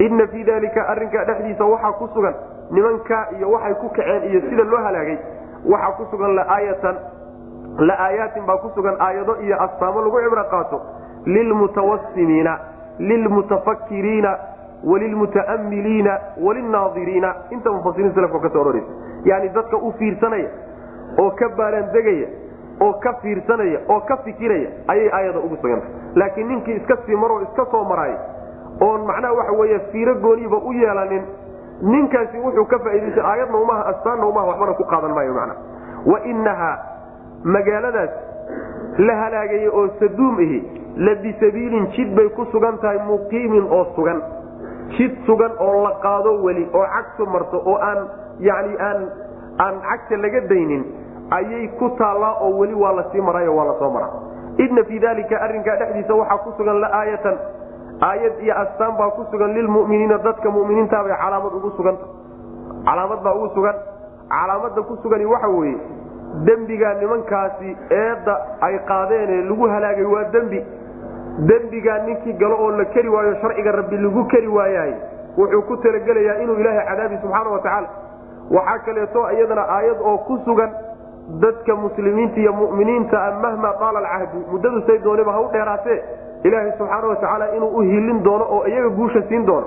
inna fii dalika arrinkaa dhexdiisa waxaa ku sugan nimankaa iyo waxay ku kaceen iyo sida loo halaagay waxaa ku sugan laaayatan la'aayaatin baa ku sugan aayado iyo astaamo lagu cibro qaato. Lilmutawasimiina lilmutafakiriina walilmuta'amiliina walilnaadiriina inta mufasiriin salafka ka soo ororaysa yani dadka u fiirsanaya oo ka baaraandegaya oo ka fiirsanaya oo ka fikiraya ayay aayada ugu sugantay laakiin ninkii iska sii maroo iska soo maraay oon macnaha waxa weeye fiiro gooniiba u yeelanin ninkaasi wuxuu ka faa'idaystay aayadna umaha astaanna umaha waxbana ku qaadan maayo macna wainahaa magaaladaas la halaagayay oo saduum ihi la bisabiilin jid bay ku sugan tahay muqiimin oo sugan. Jid sugan oo la qaado weli oo cagtu marto oo aan yani aan aan cagta laga daynin ayay ku taallaa oo weli waa la sii maraayo waa la soo maraa. Inna fii dalika arrinkaa dhexdiisa waxaa ku sugan laaayatan aayad iyo astaan baa ku sugan lilmuminiina dadka muminiintaabay calaamad ugu suganta. Calaamad baa ugu sugan. Calaamada ku sugani waxa weeye dembigaa nimankaasi eedda ay qaadeenee lagu halaagay waa dembi. Dembigaa ninkii galo oo la keri waayo sharciga rabbi lagu keri waayahay wuxuu ku talagelayaa inuu ilaahay cadaabi subxaana wa tacaala. Waxaa kaleeto iyadana aayad oo ku sugan dadka muslimiinta iyo mu'miniinta a mahma qaala alcahdu muddadu say dooniba ha u dheeraatee? Ilaahay subxaana wa tacaala inuu u hilin doono oo iyaga guusha siin doono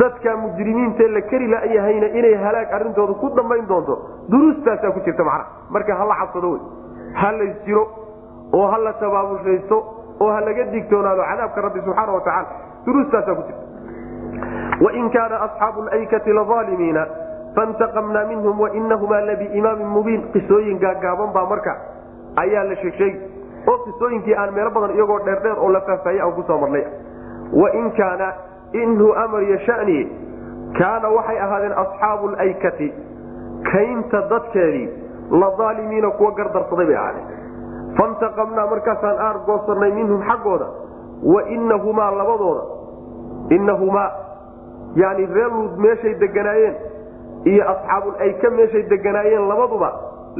dadka mujrimiintae la keri layahayna inay halaag arrintooda ku dambayn doonto duruustaasaa ku jirta macnaha. Marka hala cabsado wey. Ha lays jiro oo ha la tabaabushaysto oo ha laga digtoonaado cadaabka rabbi subxaana wa tacaala duruustaasaa ku jirta. Wain kaana asxaabu laykati lalimiina fantaqamnaa minhum wainahumaa labiimaamin mubiin. Qisooyin gaagaaban baa marka ayaa la sheegsheegi oo qisooyinkii aan meelo badan iyagoo dheerdheer oo la faahfaahye aan ku soo marnay inhu amar iyo shani kaana waxay ahaadeen asxaabu laykati kaynta dadkeedii ladaalimiina kuwa gardarsaday bay ahaadeen. Fantaqamnaa markaasaan aar goosanay minhum xaggooda wainahumaa labadooda inahumaa yani reer luud meeshay deganaayeen iyo asxaabulayka meeshay deganaayeen labaduba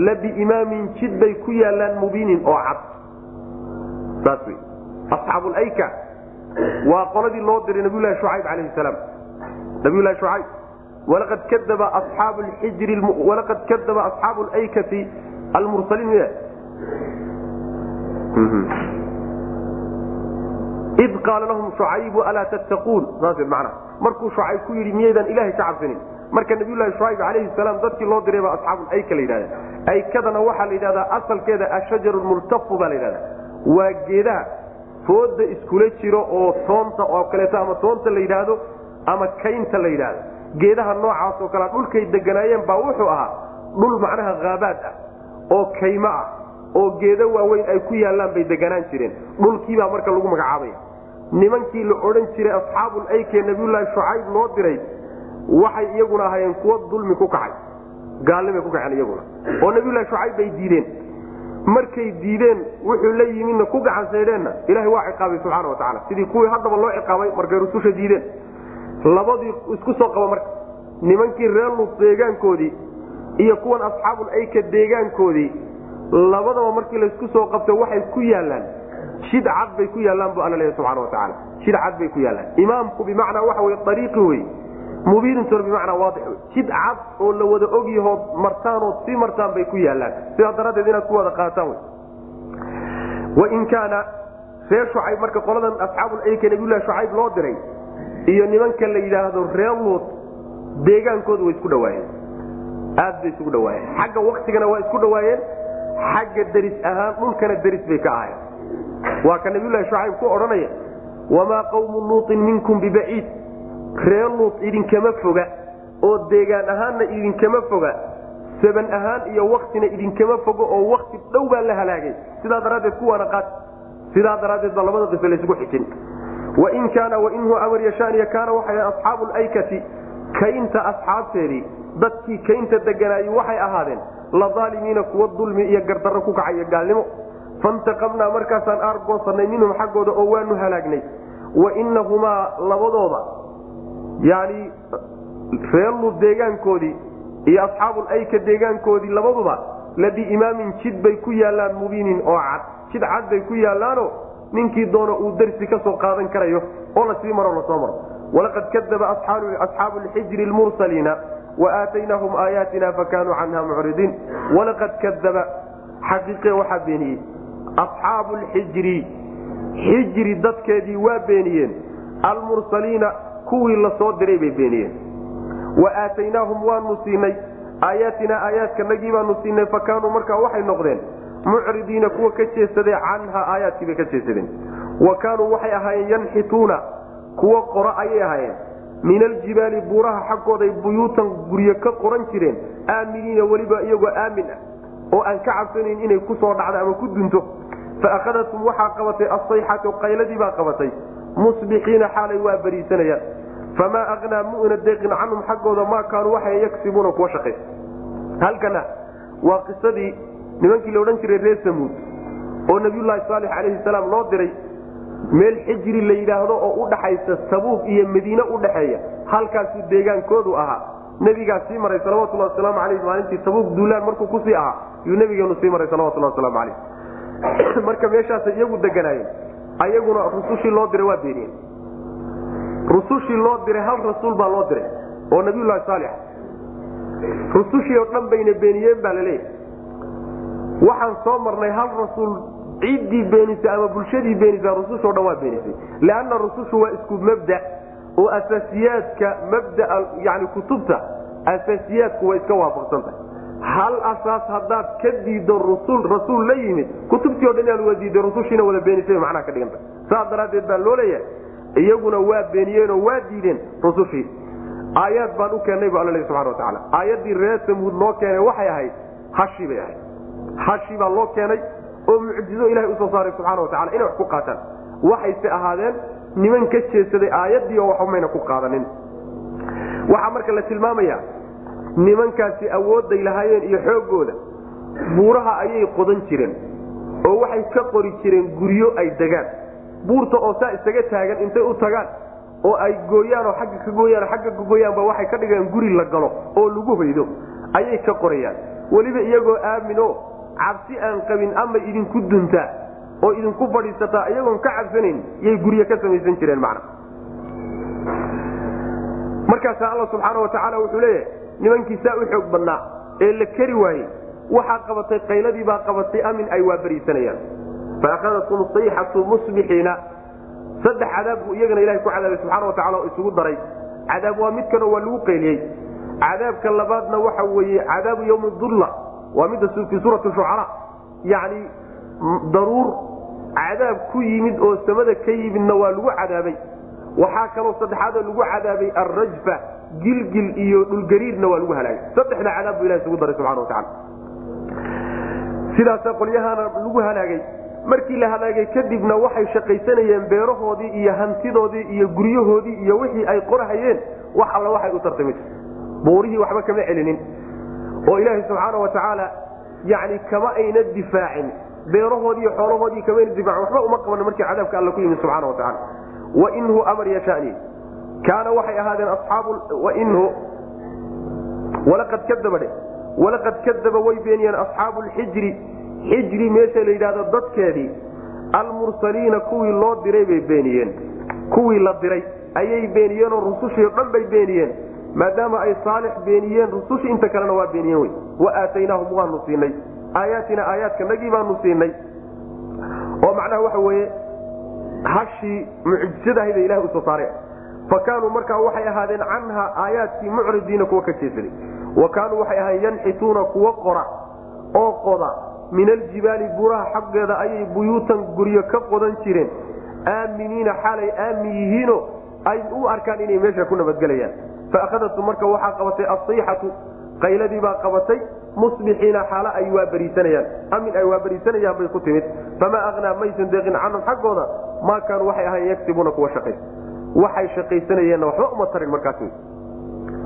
la biimaamin jid bay ku yaalaan mubiinin oo cad. Saas wy asxaabulayka waa qoladii loo diray nabiylahi shucayb alayhi salaam. Nabiylahi shucayb walaqad kadaba aaabu xijri walaqad kadaba asxaabu laykati almursaliin miya id qaala lahum shucaybu alaa tattaquun? Saas mana markuu shucayb ku yidhi miyaydaan ilahay ka cabsanin marka nabiylahi shucayb alayhi salaam dadkii loo diray baa asxaabulayka la yidhahda aykadana waxaa la yidhahdaa asalkeeda ashajaru multafu baa la yidhahda waa geedaha fooda iskula jiro oo toonta oo kaleeto ama toonta la yidhaahdo ama kaynta la yidhaahdo. Geedaha noocaas oo kalea dhulkay deganaayeen baa wuxuu ahaa dhul macnaha haabaad ah oo kaymo ah oo geedo waaweyn ay ku yaallaan bay deganaan jireen. Dhulkiibaa marka lagu magacaabaya. Nimankii la odhan jiray asxaabul aykee nabiyulaahi shucayb loo diray waxay iyaguna ahaayeen kuwo dulmi ku kacay gaalnimay ku kaceen iyaguna. Oo nabiyulahi shucayb bay diideen markay diideen wuxuu la yimidna ku gacansaydheenna ilahay waa ciqaabay subxaana wa tacala sidii kuwii haddaba loo ciqaabay markay rususha diideen. Labadii isku soo qaba marka. Nimankii reer luud deegaankoodii iyo kuwan asxaabul deegaankoodii labadaba markii laysku soo qabto waxay ku yaalaan cad bay ku yaallaan bu alla leeya subxana wa tacaala. Jid cad bay ku yaallaan. Imaamku bimacnaa waxa wey ariiqi wey mubiinintuna bimacnaa waadix jid cad oo la wada ogyahood martaanood sii martaan bay ku yaallaan. Sidaa daraaddeed inaad ku wada qaataan wain kaana reer shucayb marka qoladan asxaabuleyka nabiyulahi shucayb loo diray iyo nimanka la yidhaahdo reer luud deegaankooda way isku dhawaayeen. Aad bay isugu dhawaayeen. Xagga waktigana waa isku dhawaayeen. Xagga deris ahaan dhulkana deris bay ka ahayn waa ka nabiyulahi shucayb ku odhanaya wamaa qawmu luutin minkum bibaciid reer luud idinkama foga oo deegaan ahaanna idinkama foga saban ahaan iyo waktina idinkama fogo oo wakti dhow baa la halaagay. Sidaa daraaddeed kuwaana qaat sidaa daraaddeed baa labada qiso laysugu xijin. Wain kaana wainhu amar yashaaniya kaana waxay asxaabu laykati kaynta asxaabteedii dadkii kaynta deganaayi waxay ahaadeen ladaalimiina kuwa dulmi iyo gardarro ku kacaya gaalnimo. Fantaqamnaa markaasaan aar goosanay minhum xaggooda oo waanu halaagnay. Wainahumaa labadooda yani reerlu deegaankoodii iyo asxaabul ayka deegaankoodii labaduba labiimaamin jid bay ku yaallaan mubiinin oo cad. Jid cad bay ku yaallaano ninkii doono uu darsi ka soo qaadan karayo oo la sii maro la soo maro. Walaqad kadaba asxaabu lxijri lmursaliina waaataynaahum aayaatina fakanuu canha mucridiin. Walaqad kadaba xaqiiqe waxaa beeniyey asxaabu lxijri xijri dadkeedii waa beeniyeen almursaliina kuwii la diray bay beeniyeen. Wa aataynaahum waanu siinay. Aayaatinaa aayaadkanagii baanu siinay fa kaanuu markaa waxay noqdeen mucridiina kuwa ka jeesadee canha aayaadkiibay ka jeesadeen. Wa kaanuu waxay ahaayeen yanxituuna kuwa qoro ayay ahaayeen. Min aljibaali buuraha xaggooday buyuutan guryo ka qoran jireen aaminiina weliba iyagoo aamin ah oo aan ka cabsanayn inay ku soo dhacdo ama ku dunto. Fa akhadatum waxaa qabatay asayxatu qayladii baa qabatay musbixiina xaalay waa bariisanayaan famaa aknaa mu'na deeqin canhum xaggooda maa kaanuu waxay yagsibuuna kuwa shaqay halkana waa qisadii nimankii la odhan jiray reer samuud oo nabiyullaahi saalix calayhi salaam loo diray meel xijri la yidhaahdo oo u dhaxaysa sabuuq iyo madiine u dhaxeeya halkaasuu deegaankoodu ahaa. Nebigaa sii maray salawatulhi wasalaamu aleyh maalintii tabuuk duulaan markuu ku sii ahaa yuu nebigeenu sii maray salawatulhi wasalaamu aleyh marka meeshaasay iyagu deganaayeen ayaguna rusushii loo diray waa beeniyeen rusushii loo diray hal rasuul baa loo diray oo nabiyullahi saalix. Rusushii oo dhan bayna beeniyeen baa la leeyahay waxaan soo marnay hal rasuul ciiddii beenisay ama bulshadii beenisa rusushoo dhan waa beenisay. Leanna rusushu waa isku mabda oo asaasiyaadka mabdaa yani kutubta asaasiyaadku way iska waafaqsantahay hal asaas haddaad ka rusul rasuul la yimid kutubtii o dhan inaad wada diiday rusushiina wada beenisay macnaha ka dhiganta. Saas daraaddeed baa loo leeyahay. Iyaguna waa beeniyeenoo waa diideen rusushii aayaad baan u keennay bu alla leey subxana watacaala aayaddii reer samuud loo keenay waxay ahayd hashi bay ahayd. Hashi baa loo keenay oo mucjizo ilahay u soo saaray subxana watacala inay wax ku qaataan. Waxayse ahaadeen niman ka jeedsaday aayaddii oo waxbayna ku qaadanin. Waxaa marka la tilmaamaya nimankaasi awoodday lahaayeen iyo xooggooda buuraha ayay qodan jireen oo waxay ka qori jireen guryo ay degaan buurta oo saa isaga taagan intay u tagaan oo ay gooyaan oo agga ka gooyaan agga ka gooyaanba waxay ka dhigeen guri la galo oo lagu hoydo ayay ka qorayaan. Weliba iyagoo aamino cabsi aan qabin ama idinku duntaa oo idinku fadhiisataa iyagoon ka cabsanayn yay guryo ka samaysan jireen macna. Markaasaa alla subxaana wa tacaala wuxuu leeyahay nimankii saa u xoog badnaa ee la keri waayey waxaa qabatay qayladii baa qabatay amin ay waabariisanayaan faakhadatkum sayxatu musbixiina saddex cadaab buu iyagana ilahay ku cadaabay subxana wa tacala oo isugu daray. Cadaab waa mid kanoo waa lagu qayliyey. Cadaabka labaadna waxa weeye cadaabu ywmi dulla waa midda fii suurati shucara. Yani daruur cadaab ku yimid oo samada ka yimidna waa lagu cadaabay waxaa kaloo saddexaadoo lagu cadaabay alrajfa gilgil iyo dhulgariirna waa lagu halaagay. Saddexda cadaab bu ilahi isugu daray subxana wa tacala sidaasa qolyahaana lagu halaagay. Markii la halaagay kadibna waxay shaqaysanayeen beerahoodii iyo hantidoodii iyo guryahoodii iyo wixii ay qorahayeen wax alla waxay u tartami buurihii waxba kama celinin. Oo ilaahay subxaana wa tacaala yani kama ayna difaacin. Beerahoodii xoolahoodii kamayna difaacin. Waxba uma qaban markii cadaabka alla ku yimid subxana wa tacala wainhu amar yashani kaana waxay ahaadeen aaabu walaqad kadaba dhe walaqad kadaba way beeniyeen asxaabu lxijri xijri meesha la yidhahdo dadkeedii almursaliina kuwii loo diray bay beeniyeen kuwii la diray ayay beeniyeenoo rusushii dhan bay beeniyeen maadaama ay saalix beeniyeen rusushii inta kalena waa beeniyeen wey wa aataynaahum waanu siinay aayaatina aayaadkanagii baanu siinay oo macnaha waxa weeye hashii mucjisadaahayda ilahay u soo saare fa kaanuu markaa waxay ahaadeen canha aayaadkii mucridiina kuwa ka jeesaday wa kaanuu waxay ahaayeen yanxituuna kuwa qora oo qoda. Min aljibaali buraha xaggeeda ayay buyuutan guryo ka qodan jireen. Aaminiina xaalay aamin yihiino ay u arkaan inay meesha ku nabadgelayaan. Faahadatum marka waxaa qabatay asayxatu qayladii baa qabatay musbixiina xaalo ay waabariisanayaan amin ay waabariisanayaan bay ku timid. Famaa aknaa maysan deeqin canhum xaggooda? Maa kaanuu waxay ahayn yagsibuuna kuwa shaqaysa waxay shaqaysanayeenna waxba uma tarin markaas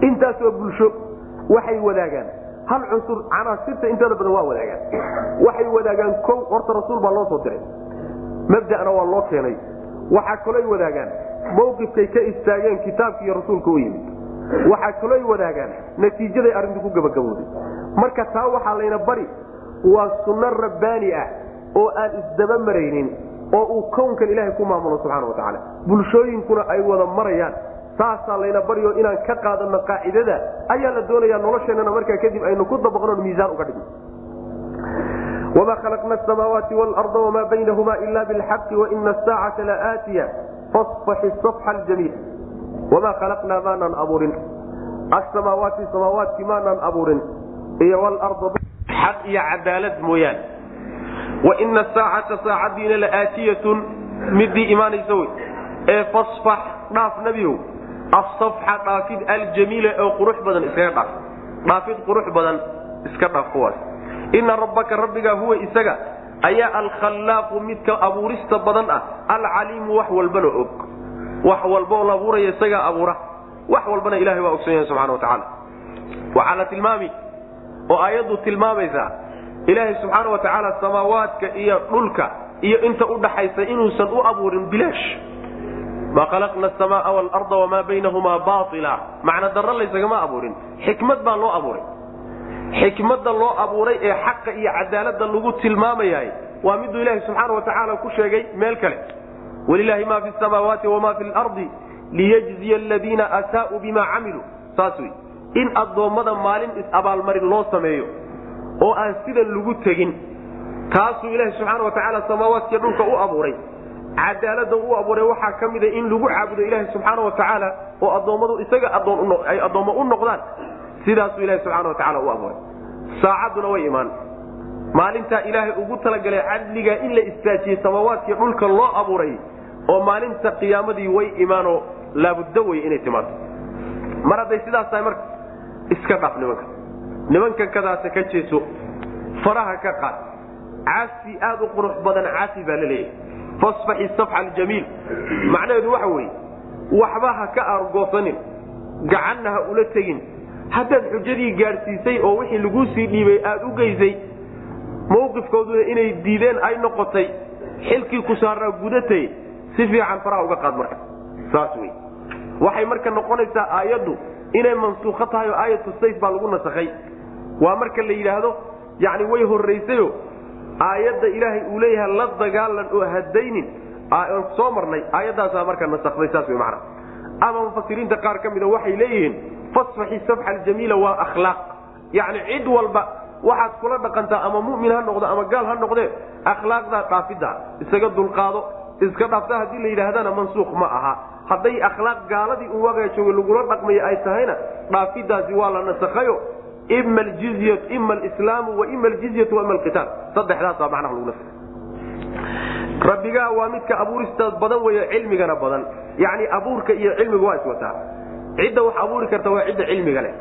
intaasoo bulsho. Waxay wadaagaan. Hal cunsur canaasirta inteeda badan waa wadaagaan. Waxay wadaagaan kow horta rasuul baa loo soo diray. Mabda'na waa loo keenay. Waxaa kaloy wadaagaan. Mawqifkay ka istaageen kitaabki iyo rasuulka u yimid. Waxaa kaloy wadaagaan. Natiijaday arrintu ku gabagabooday marka taa waxaa layna bari waa sunno rabbaani ah oo aan isdaba maraynin oo uu kownkan ilaahay ku maamulo subxana wa tacaala. Bulshooyinkuna ay wada marayaan saasaa layna baryo inaan ka qaadano qaacidada ayaa la doonaya nolosheennana markaa kadib aynu ku dabaqno miisaan uga dhigno. Wma khalaqna asamaawaati wاlarda wma baynahuma ila bilxaqi waina asaacata laaatiya fasfaxi safxa ljamiil wma khalaqnaa maanaan abuurin? Asamaawaati samaawaatki maanaan abuurin iyo xaq iyo cadaalad mooyaane waina asaacata saacadiina laaatiyatun midii imaanaysa wey. Ee fasfax dhaaf nebiyow asafxa dhaafid aljamiila oo qurux badan iskaga dhaaf. Dhaafid qurux badan iska dhaaf kuwaas ina rabbaka rabbigaa huwa isaga ayaa alkhallaaqu midka abuurista badan ah alcaliimu wax walbana og. Wax walboo la abuuraya isagaa abuura. Wax walbana ilahay waa ogsan yahay subxana wa tacaala. Waxaa la tilmaami oo aayaddu tilmaamaysaa. Ilaahay subxaana wa tacaala samaawaadka iyo dhulka iyo inta udhaxaysa inuusan u abuurin bilaash maa khalaqna asamaa waalarda wamaa baynahumaa baila macna darro laysagama abuurin. Xikmad baa loo abuuray. Xikmadda loo abuuray ee xaqa iyo cadaaladda lagu tilmaamayahay waa miduu ilaahi subxaana wa tacaala ku sheegay meel kale. Walilaahi ma fi samaawaati wama fi lardi liyajziya aladiina asaa'uu bima camiluu saas wey in addoommada maalin is-abaalmarin loo sameeyo oo aan sidan lagu tegin taasuu ilaahi subxaana wa tacaala samaawaadkiiyo dhulka u abuuray. Cadaalada u abuuray waxaa ka mida in lagu caabudo ilaahi subxaana wa tacaala oo addoommadu isaga ay addoommo u noqdaan sidaasuu ilahi subxaana wa tacala u abuuray. Saacadduna way imaan. Maalintaa ilaahay ugu talagalay cadliga in la istaajiyey samaawaadkii dhulka loo abuuray oo maalinta qiyaamadii way imaanoo laabudda wey inay timaado. Mar hadday sidaas tahay marka iska dhaaf nimanka. Nimankan kadaasa ka jeeso faraha ka qaad. Caasi aad u qurux badan caasi baa la leeyahay. Fasfaxi safxa aljamiil macnaheedu waxa weeye waxba ha ka argoosanin gacanna ha ula tegin. Haddaad xujadii gaadhsiisay oo wixii laguu sii dhiibay aad u geysay mawqifkooduna inay diideen ay noqotay xilkii ku saaraa gudatay si fiican faraha uga qaad marka. Saas wey waxay marka noqonaysaa aayaddu inay mansuukho tahay oo aayatu sayf baa lagu nasakhay. Waa marka la yidhaahdo yacni way horraysayo aayadda ilaahay uu leeyahay la dagaalan oo hadaynin aan soo marnay aayaddaasaa marka nasakday saas wey macana ama mufasiriinta qaar ka mida waxay leeyihiin fasfaxi safxa aljamiila waa akhlaaq. Yacni cid walba waxaad kula dhaqantaa ama mu'min ha noqdo ama gaal ha noqdee akhlaaqdaa dhaafidda isaga dulqaado iska dhaafta haddii la yidhaahdana mansuuq ma aha. Hadday akhlaaq gaaladii un waagaa jooga lagula dhaqmayo ay tahayna dhaafidaasi waa la nasakhayo. Ima aljizy ima alislaamu wa ima aljizyatu wa ima alqitaal saddexdaasa macnaha lagu nasakhay. Rabbigaa waa midka abuuristaas badan weyo cilmigana badan. Yacni abuurka iyo cilmiga waa iswataa cidda wax abuuri karta waa cidda cilmiga leh.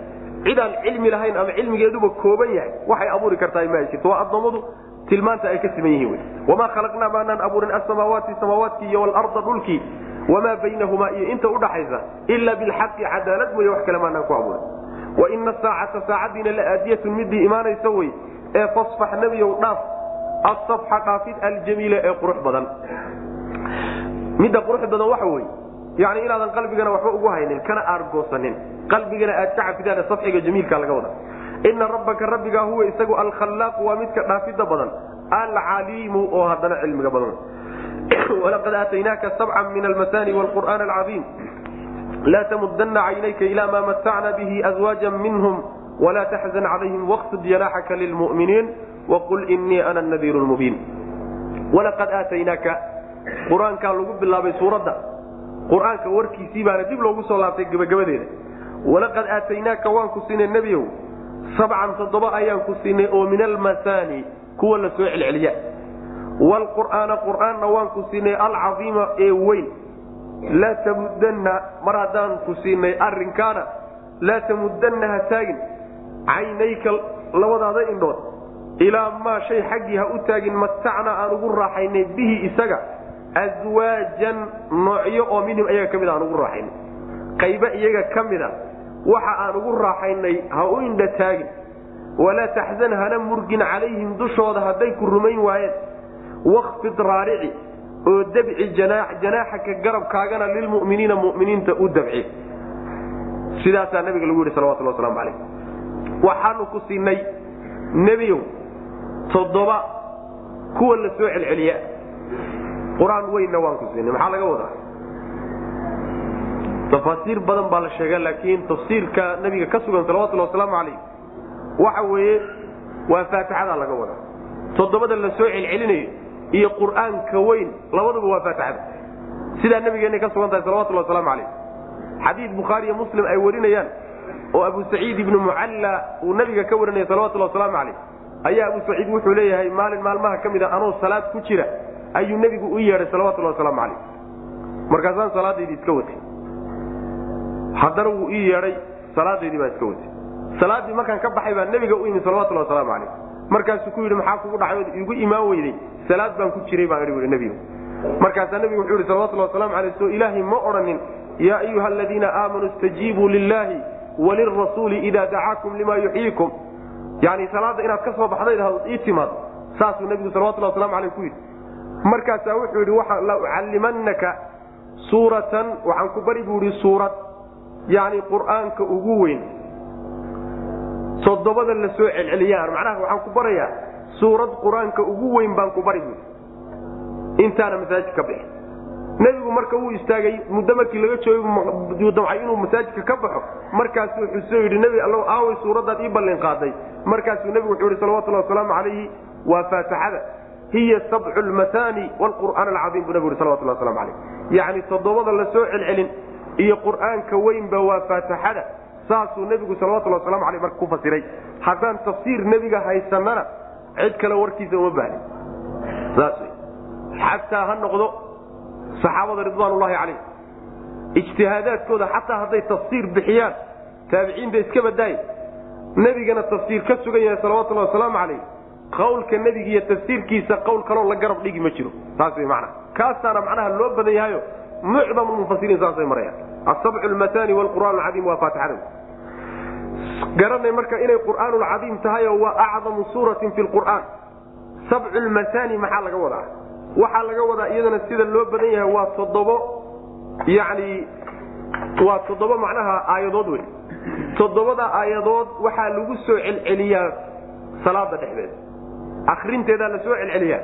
Cidaan cilmi lahayn ama cilmigeeduba kooban yahay waxay abuuri kartaa ma jirto waa addoommadu tilmaanta ay ka siman yihiin wamaa khalaqnaa maanaan abuurin asamaawaati samaawaadkii iyo walarda dhulkii. Wamaa baynahumaa iyo inta udhaxaysa ila bilxaqi cadaalad mooye wax kale maanaan ku abuurin waina saacata saacadiina la aadiyatun midii imaanaysa wey ee fasfax nebiyow dhaaf asafxa dhaafid aljamiila ee qurux badan. Midda qurux badan waxa wey yani inaadan qalbigana waxba ugu haynin kana aargoosanin. Qalbigana aad ka cafidaan safxiga jamiilka laga wada ina rabbaka rabbigaa huwa isagu alkhallaaqu waa midka dhaafida badan alcaliimu oo haddana cilmiga badan. Walaqad aataynaaka sabcan min almasani wlqur'aan alcaiim laa tamudana caynayka ila ma matacna bihi azwaaja minhum wla taxzan calayhim waqsud janaaxaka lilmuminiin waqul inii ana nadiiru mubiin. Walaqad aataynaaka qur'aankaa lagu bilaabay suuradda. Qur'aanka warkiisii baana dib loogu soo laabtay gebagabadeeda walaqad aataynaaka waan ku siinay nebiyow sabcan toddoba ayaan ku siinay oo min almasani kuwa la soo celceliya. Wlqur'aana qur'aanna waan ku siinay alcaiima ee weyn. Laa tamudanna mar haddaan ku siinay arinkaana laa tamudanna ha taagin. Caynayka labadaada indhood ilaa maa shay xaggii ha u taagin matacna aan ugu raaxaynay bihi isaga. Aswaajan noocyo oo minhum iyaga ka mid aan ugu raaxaynay. Qaybe iyaga ka mida waxa aan ugu raaxaynay ha u indha taagin. Walaa taxzan hana murgin calayhim dushooda hadday ku rumayn waayeen. Wakfid raarici oo dabci janaaxaka garabkaagana lilmuminiina muminiinta u dabci. Sidaasaa nabiga lagu yidhi salawatullah waslamu calayh. Waxaanu ku siinay nebiyow toddoba kuwa la soo celceliya qur'aan weynna waan ku siinay maxaa laga wadaa tafaasiir badan baa la sheega laakiin tafsiirka nabiga ka sugan salawatullah wasalaamu calayh waxa weeye waa faatixada laga wadaa. Toddobada la soo celcelinayo iyo qur'aanka weyn labaduba waa faatixada. Sidaa nabigeenay ka sugan tahay salawatullah wasalaamu calayh. Xadiid bukhaari iyo muslim ay warinayaan oo abu saciid ibnu mucalla uu nabiga ka warinaya salawatullah wasalaamu calayh. Ayaa abu saciid wuxuu leeyahay maalin maalmaha ka mid a anuu salaad ku jira ayuu nebigu u yeedhay salawatullah wasalaamu calayh. Markaasaan salaadaydii iska watay haddana wuu ii yeedhay salaadaydii baan iska watay salaaddii markaan ka baxay baa nebiga u imi salawatullah wasalaamu calayh. Markaasuu ku yidhi maxaa kugu dhacay? Ood imaan weyday. Salaad baan ku jiray baan idhi nebigu. Markaasaa nebigu wuxuu yidhi salawatullah waslamu calayh soo ilaahay ma odhanin yaa ayuha aladiina aamanuu istajiibuu lillahi walirasuuli idaa dacaakum lima yuxyiikum yani salaadda inaad ka soo baxdayd ha ii timaado saasuu nebigu salawatullah waslamu aleyh ku yidhi. Markaasaa wuxuu yidhi la ucallimanaka suuratan waxaan ku bari buu ihi suurad yani qur'aanka ugu weyn. Toddobada la soo celceliyaan macnaha waxaan ku barayaa suurad qur'aanka ugu weyn baan ku bari intaana masaajid ka bixi. Nebigu marka wuu istaagay muddo markii laga joogay damcay inuu masaajidka ka baxo. Markaasuu xusoo yidhi nebi allow aaway suuraddaad ii ballin qaaday markaasuu nebigu wuxuu yihi salawatullahi wasalaamu calayhi waa faatixada. Hiya sabcu lmatani wlqur'aan alcaiim buu nebigu yhi salawatullah waslamu calayh yacni toddobada la soo celcelin iyo qur'aanka weynba waa faatixada saasuu nebigu salawatullah waslamu aleyh marka ku fasiray. Haddaan tafsiir nebiga haysanana cid kale warkiisa uma baahnin saas wey xataa ha noqdo saxaabada ridwaanullahi calayh ijtihaadaadkooda xataa hadday tafsiir bixiyaan taabiciinta iska badaay nebigana tafsiir ka sugan yahay salawatullahi wasalaamu calayh qawlka nebiga iyo tafsiirkiisa qowl kaloo la garab dhigi ma jiro. Saas wey macnaha. Kaasaana macnaha loo badan yahayo mucdam mufasiriin saasay marayaan asabcu lmatani wlqur'aan alcadiim waa faatixada garanay marka inay qur'aan lcadiim tahayo waa acdamu suuratin fi lqur'aan sabcu lmatani maxaa laga wadaa waxaa laga wadaa iyadana sida loo badan yahay waa toddobo yani waa toddobo macnaha aayadood wey toddobada aayadood waxaa lagu soo celceliyaa salaada dhexdeeda akrinteedaa la celceliyaa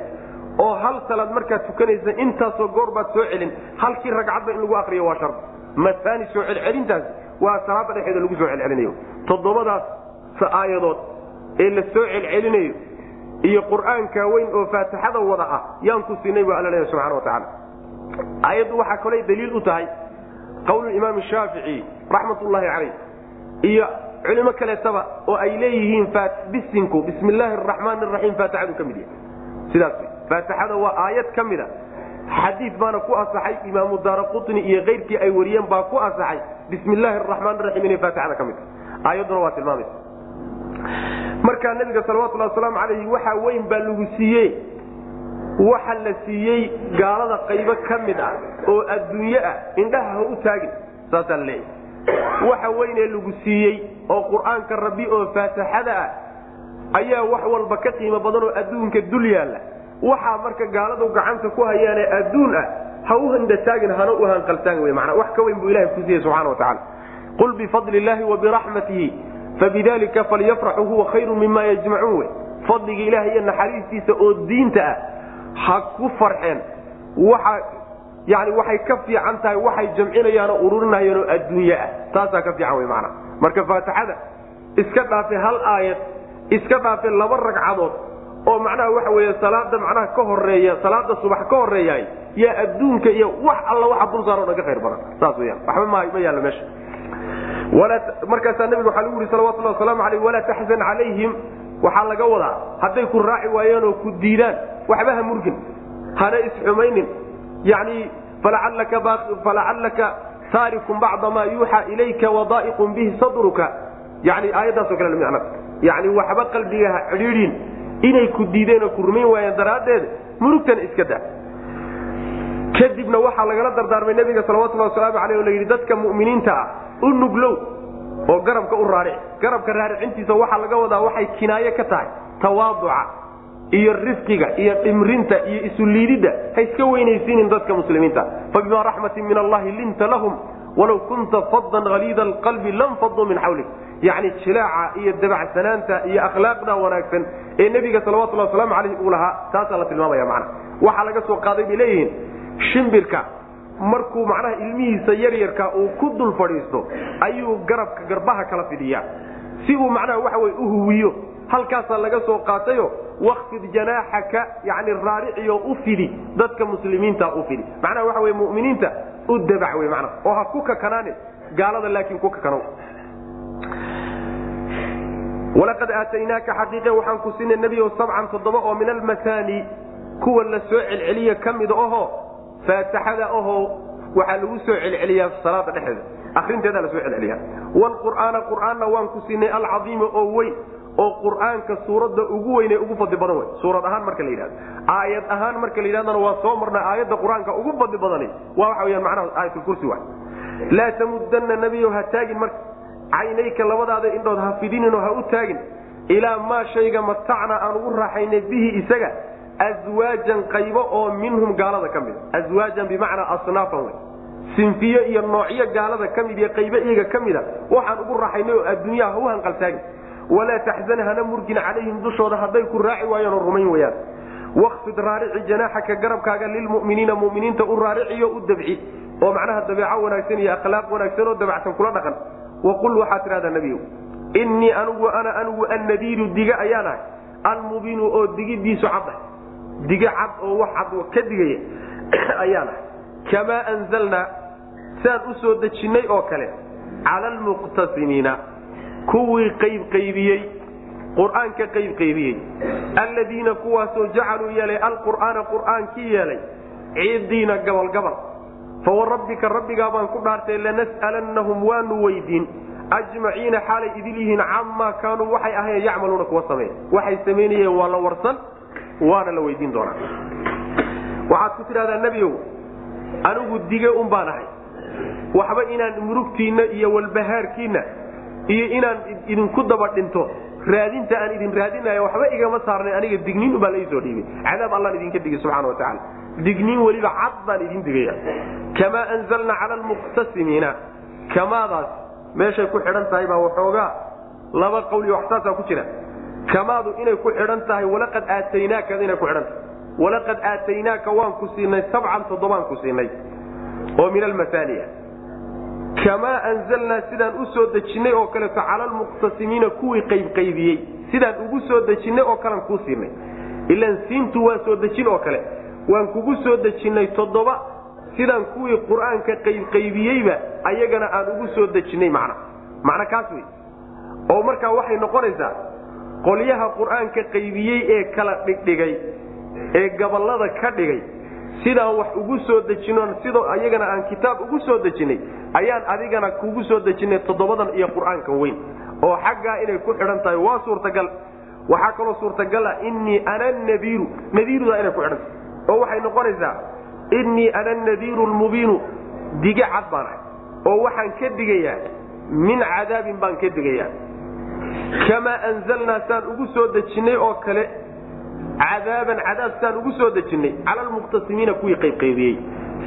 oo hal salaad markaad tukanaysa intaasoo goor baad soo celin halkii ragcadba in lagu akriyo waa shar matani soo celcelintaasi? Waa salaada dhexeeda lagu soo celcelinayo. Toddobadaas aayadood ee la soo celcelinayo iyo qur'aanka weyn oo faatixada wada ah yaan ku siinay bu alla leeya subxana watacaala aayaddu waxaa koley daliil u tahay qowl imaam shaafici raxmat ullaahi calayh iyo culimo kaleetaba oo ay leeyihiin bisinku bismi illaahi araxmaan araxiim faatixadu ka mid yahay. Sidaas faatixada waa aayad ka mida xadiid baana ku asaxay imaamu daara iyo keyrkii ay wariyeen baa ku asaxay bismi illaahi araxmaan raxiim inay faatixada ka mid tahay. Aayadduna waa tilmaamaysa. Markaa nabiga salawatullahi wasalaamu calayhi waxaa weyn baa lagu siiye waxa la siiyey gaalada qaybo ka mid ah oo adduunye ah indhaha ha u taagin saasaa la leeyahy waxa weynee lagu siiyey oo qur'aanka rabbi oo faatixada ah ayaa wax walba ka qiimo badan oo adduunka dul yaalla waxaa marka gaaladu gacanta ku hayaanee adduun ah ha u handataagin hana u hanqaltaan wey manaa wax ka weyn buu ilahay ku siiyey subxana wa tacala qul bifadli illaahi wa biraxmatihi fabidalika falyafraxuu huwa khayru mima yajmacuun wey fadliga ilahay iyo naxariistiisa oo diinta ah ha ku farxeen. Waxa yani waxay ka fiican tahay waxay jamcinayaanoo ururinayaan oo adduunye ah. Taasaa ka fiican wey manaa marka faatixada iska dhaafe hal aayad iska dhaafe laba ragcadood oo macnaha waxa wey salaada macnaha ka horreeya salaada subax ka horeeyaay yaa adduunka iyo wax alla waxa dul saaro dhan ka khayr badan. Saas weyaan waxba ma ma yaalla meesha. Markaasaa nabiga waxaa lagu yuri salawatullah wasalaamu aleyh walaa taxzan calayhim waxaa laga wadaa hadday ku raaci waayeen oo ku diidaan waxba ha murgin hana isxumaynin. Yani falacallaka taarikun bacda maa yuuxa ilayka wadaa'iqun bihi sadruka. Yani aayaddaasoo kale yani waxba qalbiga ha cidhiidhin inay ku diideen oo ku rumayn waayeen daraaddeed murugtana iska da kadibna waxaa lagala dardaarmay nabiga salawatullahi wasalaamu aleyh o la yidhi dadka mu'miniinta ah u nuglow oo garabka u raaric. Garabka raaricintiisa waxaa laga wadaa waxay kinaaye ka tahay tawaaduca iyo rifqiga iyo dhimrinta iyo isu liididda ha iska weynaysiinin dadka muslimiinta. Fabimaa raxmatin min allahi linta lahum walow kunta fadan haliida alqalbi lam faduu min xawlik yacni jilaaca iyo dabacsanaanta iyo akhlaaqda wanaagsan ee nebiga salawatullahi wasalaamu caleyh uu lahaa taasaa la tilmaamaya macna. Waxaa laga soo qaaday bay leeyihiin shimbirka markuu macnaha ilmihiisa yaryarka uu ku dul fadhiisto ayuu garabka garbaha kala fidiyaa. Si uu macnaha waxa wey u huwiyo halkaasaa laga soo qaatayo wakfid janaaxaka yani raariciyo u fidi dadka muslimiinta u fidi. Macnaha waxa wey muminiinta u dabac wey mana oo ha ku kakanaanin gaalada laakiin ku kakanow walaqad aataynaaka xaqiiqe waxaan ku siinay nebiyo sabcan toddoba oo min almatani kuwa la soo celceliya ka mida oho faatixada oho waxaa lagu soo celceliyaa salaada dhexeeda akrinteedaa la soo celceliya. Wlqur'aana qur'aanna waan ku siinay alcadiima oo weyn oo qur'aanka suuradda ugu weynee ugu fadli badan wey suurad ahaan marka la yidhahdo aayad ahaan marka la yidhahdana waa soo marna aayadda qur'aanka ugu fadli badani. Waa waxa weyaan macnaha aayatulkursi wa laa tamudanna nebiyo ha taagin marka caynayka labadaada indhood ha fidininoo ha u taagin. Ilaa maa shayga matacna aan ugu raaxaynay bihi isaga aswaajan qaybo oo minhum gaalada ka mida aswaajan bimacnaa asnaafan wey sinfiyo iyo noocyo gaalada ka mid iyo qaybo iyaga ka mida waxaan ugu raaxaynay oo adduunyaha ha u hanqaltaagin walaa taxzan hana murgin calayhim dushooda hadday ku raaci waayaan oo rumayn wayaan wakfid raarici janaaxaka garabkaaga lilmuminiina muminiinta u raariciyo u dabci. Oo macnaha dabeeco wanaagsan iyo akhlaaq wanaagsan oo dabacsan kula dhaqan waqul waxaad tidhahdaa nebiyow innii anugu ana anugu annadiiru diga ayaan almubiinu oo digidiisu cad diga cad oo wax cad ka digaya ayaan kamaa anzalnaa saan u soo dejinnay oo kale cala almuqtasimiina kuwii qaybqaybiyey qur'aanka qaybqaybiyey alladiina kuwaasoo jacaluu yeelay alqur'aana qur'aankii yeelay ciidiina gabalgabal fawarabbika rabbigaa baan ku dhaartay lanas'alannahum waanu weydiin ajmaciina xaalay idil yihiin camaa kaanuu waxay ahayen yacmaluuna kuwa sameeya waxay samaynayeen waa la warsan waana la weydiin doonaa waxaad ku tidhahdaa nebiow anigu dige un baan ahay waxba inaan murugtiinna iyo walbahaarkiinna iyo inaan idinku daba dhinto raadinta aan idin raadinaya waxba igama saarnay aniga digniin ubaa laisoo dhiibay cadaab allaan idinka digay subxana watacaala digniin weliba cad baan idin digaya kamaa anzalna cala almuqtasimiina. Kamaadaas meeshay ku xidhan tahay baa waxoogaa laba qawli wax saasaa ku jira. Kamaadu inay ku xidhan tahay walaqad aataynaaka inay ku xidhan tahay. Walaqad aataynaaka waan ku siinay sabcan toddobaan ku siinay. Oo min almasaaniya kamaa anzalnaa sidaan u soo dejinnay oo kaleeto cala almuqtasimiina kuwii qaybqaybiyey sidaan ugu soo dejinnay oo kalean kuu siinay. Ilaan siintu waa soo dejin oo kale waan kugu soo dejinnay toddoba sidaan kuwii qur'aanka qaybqaybiyeyba ayagana aan ugu soo dejinnay macna. Macna kaas wey oo markaa waxay noqonaysaa qolyaha qur'aanka qaybiyey ee kala dhigdhigay ee gabollada ka dhigay sidaan wax ugu soo dejino sidoo ayagana aan kitaab ugu soo dejinay ayaan adigana kugu soo dejinay toddobadan iyo qur'aankan weyn. Oo xaggaa inay ku xidhan tahay waa suurtagal. Waxaa kaloo suurtagal ah innii ana nadiiru nadiirudaa inay ku xidhan tahay oo waxay noqonaysaa innii ana nadiiru lmubiinu dige cad baan ahay. Oo waxaan ka digayaa min cadaabin baan ka digayaa. Kamaa anzalnaa saan ugu soo dejinnay oo kale cadaaban cadaab saan ugu soo dejinnay cala almuqtasimiina kuwii qaybqaybiyey.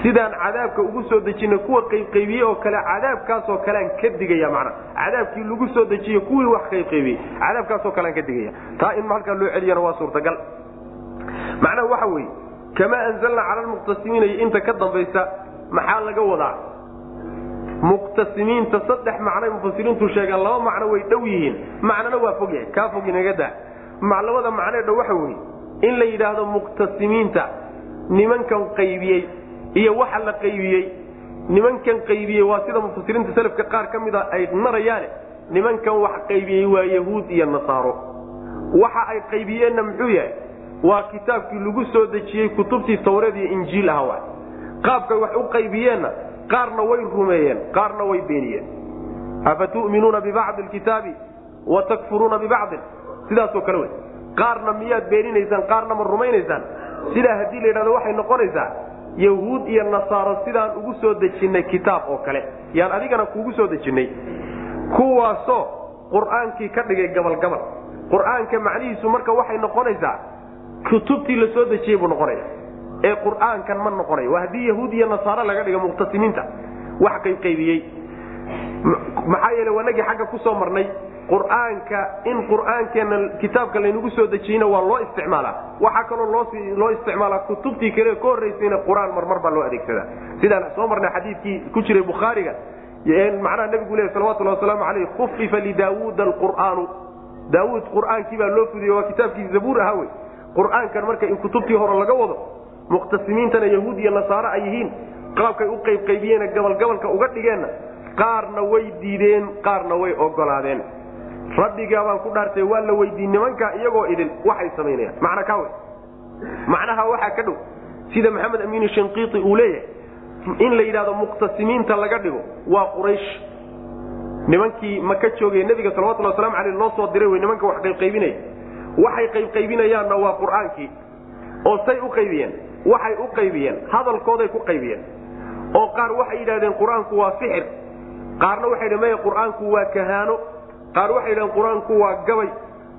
Sidaan cadaabka ugu soo dejinay kuwa qaybqaybiyey oo kale cadaabkaasoo kalean ka digaya mana cadaabkii lagu soo dejiye kuwii wax qaybqaybiyey cadaabkaasoo kalean ka digaya taa in halkaa loo celiyana waa suurtagal. Macnaha waxa weeye kamaa anzalna cala almuqtasimiina iyo inta ka dambaysa maxaa laga wadaa? Muqtasimiinta saddex macnay mufasiriintu sheegaan laba macno way dhow yihiin. Macnona waa fog yahay kaa fog inaga daa. Labada macnee dhow waxa weye in la yidhaahdo muqtasimiinta nimankan qaybiyey iyo waxa la qaybiyey nimankan qaybiyey waa sida mufasiriinta selafka qaar ka mida ay marayaane nimankan wax qaybiyey waa yahuud iyo nasaaro waxa ay qaybiyeenna muxuu yahay waa kitaabkii lagu soo dejiyey kutubtii tawreed iyo injiil aha waay. Qaabkay wax u qaybiyeenna qaarna way rumeeyeen qaarna way beeniyeen. Afatu'minuuna bibacdi lkitaabi wa takfuruuna bibacdin sidaasoo kale wey qaarna miyaad beeninaysaan qaarna ma rumaynaysaan. Sidaa haddii la yidhahdo waxay noqonaysaa yahuud iyo nasaaro sidaan ugu soo dejinnay kitaab oo kale. Yaan adigana kuugu soo dejinnay. Kuwaasoo qur'aankii ka dhigay gabalgabal. Qur'aanka macnihiisu marka waxay noqonaysaa kutubtii la soo dejiyey buu noqonaya. Ee qur'aankan ma noqonayo waa haddii yahuud iyo nasaaro laga dhigo muqtasimiinta wax qaybqaybiyey. Maxaa yeele wanagii xagga ku soo marnay qur'aanka in qur'aankeena kitaabka laynagu soo dejiyeyna waa loo isticmaalaa. Waxaa kaloo loo isticmaalaa kutubtii kale ka horraysayna qur'aan marmar baa loo adeegsadaa. Sidaan soo marnay xadiidkii ku jiray bukhaariga macnaha nabigu le salawatulhi wasalaamu aleyh khufifa lidaawuuda alqur'aanu. Daawuud qur'aankii baa loo fudiye waa kitaabkii zabuur ahaa wey qur'aankan marka in kutubtii hore laga wado muqtasimiintana yahuud iyo nasaare ay yihiin qaabkay u qaybqaybiyeena gabalgabalka uga dhigeenna qaarna way diideen qaarna way ogolaadeen rabbigaa baan ku dhaartay waa la weydiin nimankaa iyagoo idin. Waxay samaynayaan. Macna kaa wey macnaha waxaa ka dhow sida maxamed amiin shanqiiti uu leeyahay in la yidhahdo muqtasimiinta laga dhigo waa quraysh. Nimankii maka joogay nebiga salawatulli waslamu aleyh loo soo diray wey nimanka wax qaybqaybinaya waxay qaybqaybinayaanna waa qur'aankii oo say u qaybiyeen waxay u qaybiyeen hadalkooday ku qaybiyeen. Oo qaar waxay yidhahdeen qur'aanku waa sixir qaarna waxay dhn maya qur'aanku waa kahaano. Qaar waxay yidhahdeen qur'aanku waa gabay.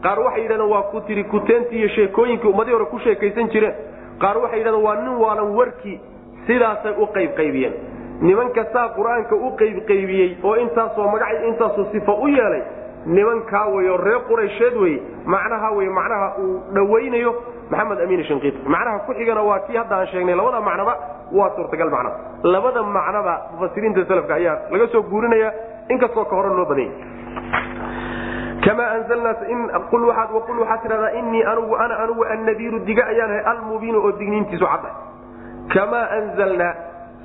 Qaar waxay yidhahdeen waa ku tiri kuteentii iyo sheekooyinkii ummadii hore ku sheekaysan jireen. Qaar waxay yidhahdeen waa nin waalan warkii sidaasay u qaybqaybiyeen. Nimanka saa qur'aanka u qaybqaybiyey oo intaasoo magac intaasoo sifa u yeelay nimankaa wey oo reer quraysheed wey macnaha wey macnaha uu dhawaynayo maxamed amiin shankiit macnaha ku xigana waa kii hadda aan sheegnay labada macnoba waa suurtagal macnaba labada macnoba mufasiriinta salafka ayaa laga soo guurinaya inkastoo ka hore loo badanya qul waxaad tidhahdaa innii anugu ana anugu annadiiru diga ayaan ahay almubiinu oo digniintiisu cadda kamaa anzalnaa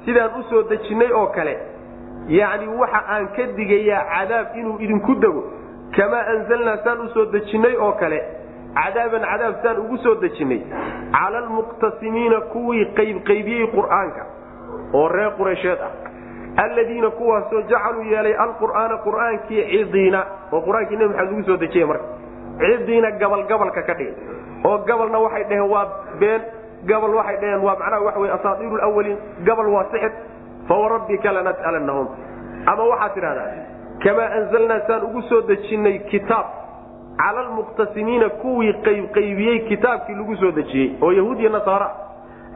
sidaan u soo dejinnay oo kale yacni waxa aan ka digayaa cadaab inuu idinku dego kamaa anzalnaa saan u soo dejinnay oo kale cadaaban cadaab saan ugu soo dejinnay cala almuqtasimiina kuwii qaybqaybiyey qur'aanka oo reer quraysheed ah aladiina kuwaasoo jacaluu yeelay alqur'aana qur'aankii cidiina oo qur'aankii nebi maxamed lagu soo dejiyey marka cidiina gabalgabalka ka dhigay oo gabalna waxay dhaheen waa been gabal waxay dhaheen waa macnaha waxa wey asaatiiru lawaliin gabal waa sixir fawarabbika lanas'alannahum ama waxaad tidhahdaa kamaa anzalnaa saan ugu soo dejinnay kitaab cala almuqtasimiina kuwii qaybqaybiyey kitaabkii lagu soo dejiyey oo yahuud iyo nasaara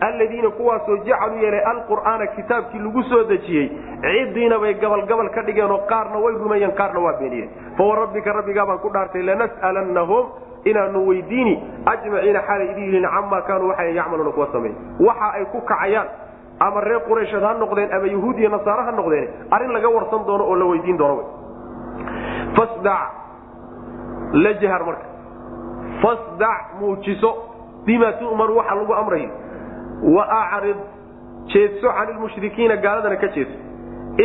aladiina kuwaasoo jacaluu yeelay alqur'aana kitaabkii lagu soo dejiyey cidiina bay gabalgabal ka dhigeen oo qaarna way rumeeyeen qaarna waa beeniyeen fawarabbika rabbigaa baan ku dhaartay lanas'alannahum inaanu weydiini ajmaciina xaalay idin yihiin camaa kaanuu waxay yacmaluuna kuwa sameey waxa ay ku kacayaan ama reer quraysheed ha noqdeen ama yahuud iyo nasaare ha noqdeen arrin laga warsan doono oo la weydiin doono fasdac la jahar marka. Fasdac muujiso bima tu'maru waxa lagu amrayo wa acrid jeedso cani lmushrikiina gaaladana ka jeedso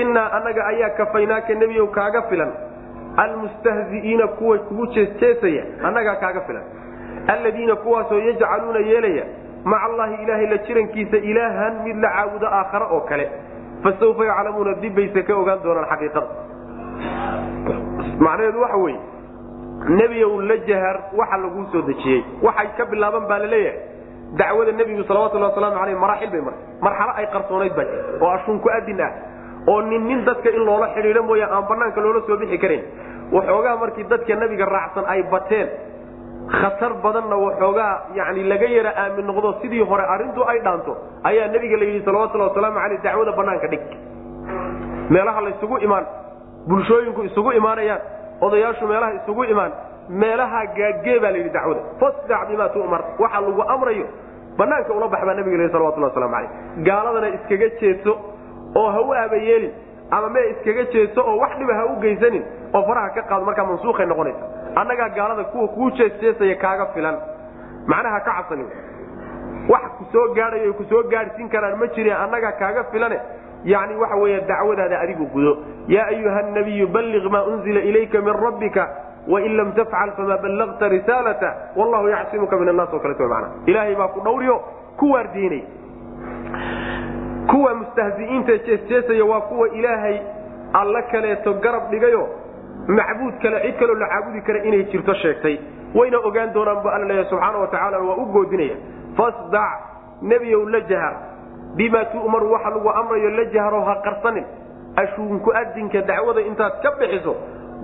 innaa annaga ayaa kafaynaaka nebiyow kaaga filan. Almustahzi'iina kuwa kugu jeesjeesaya annagaa kaaga filan. Alladiina kuwaasoo yajcaluuna yeelaya maca allaahi ilaahay la jirankiisa ilaahan mid la caabudo aakhare oo kale. Fasawfa yaclamuuna dibbayse ka ogaan doonaan xaqiiqada macnaheedu waxa weeye nebiyow la jahar waxa laguu soo dejiyey waxay ka bilaaban baa la leeyahay. Dacwada nebigu salawatullahi wasalaamu aleyh maraaxil bay martay. Marxalo ay qarsoonayd baa jir oo ashuunku adin ah oo nin nin dadka in loola xidhiidho mooya aan banaanka loola soo bixi karin. Waxoogaa markii dadka nebiga raacsan ay bateen khatar badanna waxoogaa yani laga yara aamin noqdo sidii hore arrintu ay dhaanto ayaa nebiga la yidhi salawatullahi wasalaamu aleyh dacwada banaanka dhig. Meelaha laysugu imaan bulshooyinku isugu imaanayaan odayaashu meelaha isugu imaan meelaha gaagee baa layidhi dacwada. Fasdac bimaa tu'mar waxa lagu amrayo banaanka ula bax baa nabiga salawatullah waslamu aleyh gaaladana iskaga jeedso oo ha u aabayeelin ama mee iskaga jeedso oo wax dhiba ha u geysanin oo faraha ka qaado markaa mansuuqay noqonaysa annagaa gaalada kuwa kuu jeesjeesaya kaaga filan. Macnaha ka cabsanin wax ku soo gaadhayo ku soo gaadhsiin karaan ma jiri annagaa kaaga filane? Yani waxa weya dacwadaada adigu gudo. Yaa ayuha nabiyu balliq maa unzila ilayka min rabbika wain lam tafcal famaa ballagta risaalata wallahu yacsimuka min annaas oo kaleeto mana ilaahay baa ku dhawriyo ku waardiinay. Kuwa mustahzi'iinta jeesjeesaya waa kuwa ilaahay alla kaleeto garab dhigayo macbuud kale cid kaloo la caabudi kara inay jirto sheegtay. Wayna ogaan doonaan bu alla leeyahay subxaana wa tacala waa u goodinaya. Fasdac nebiyow la jahar. Bimaa tu'maru waxa lagu amrayo la jahro ha qarsanin. Ashuunku adinka dacwada intaad ka bixiso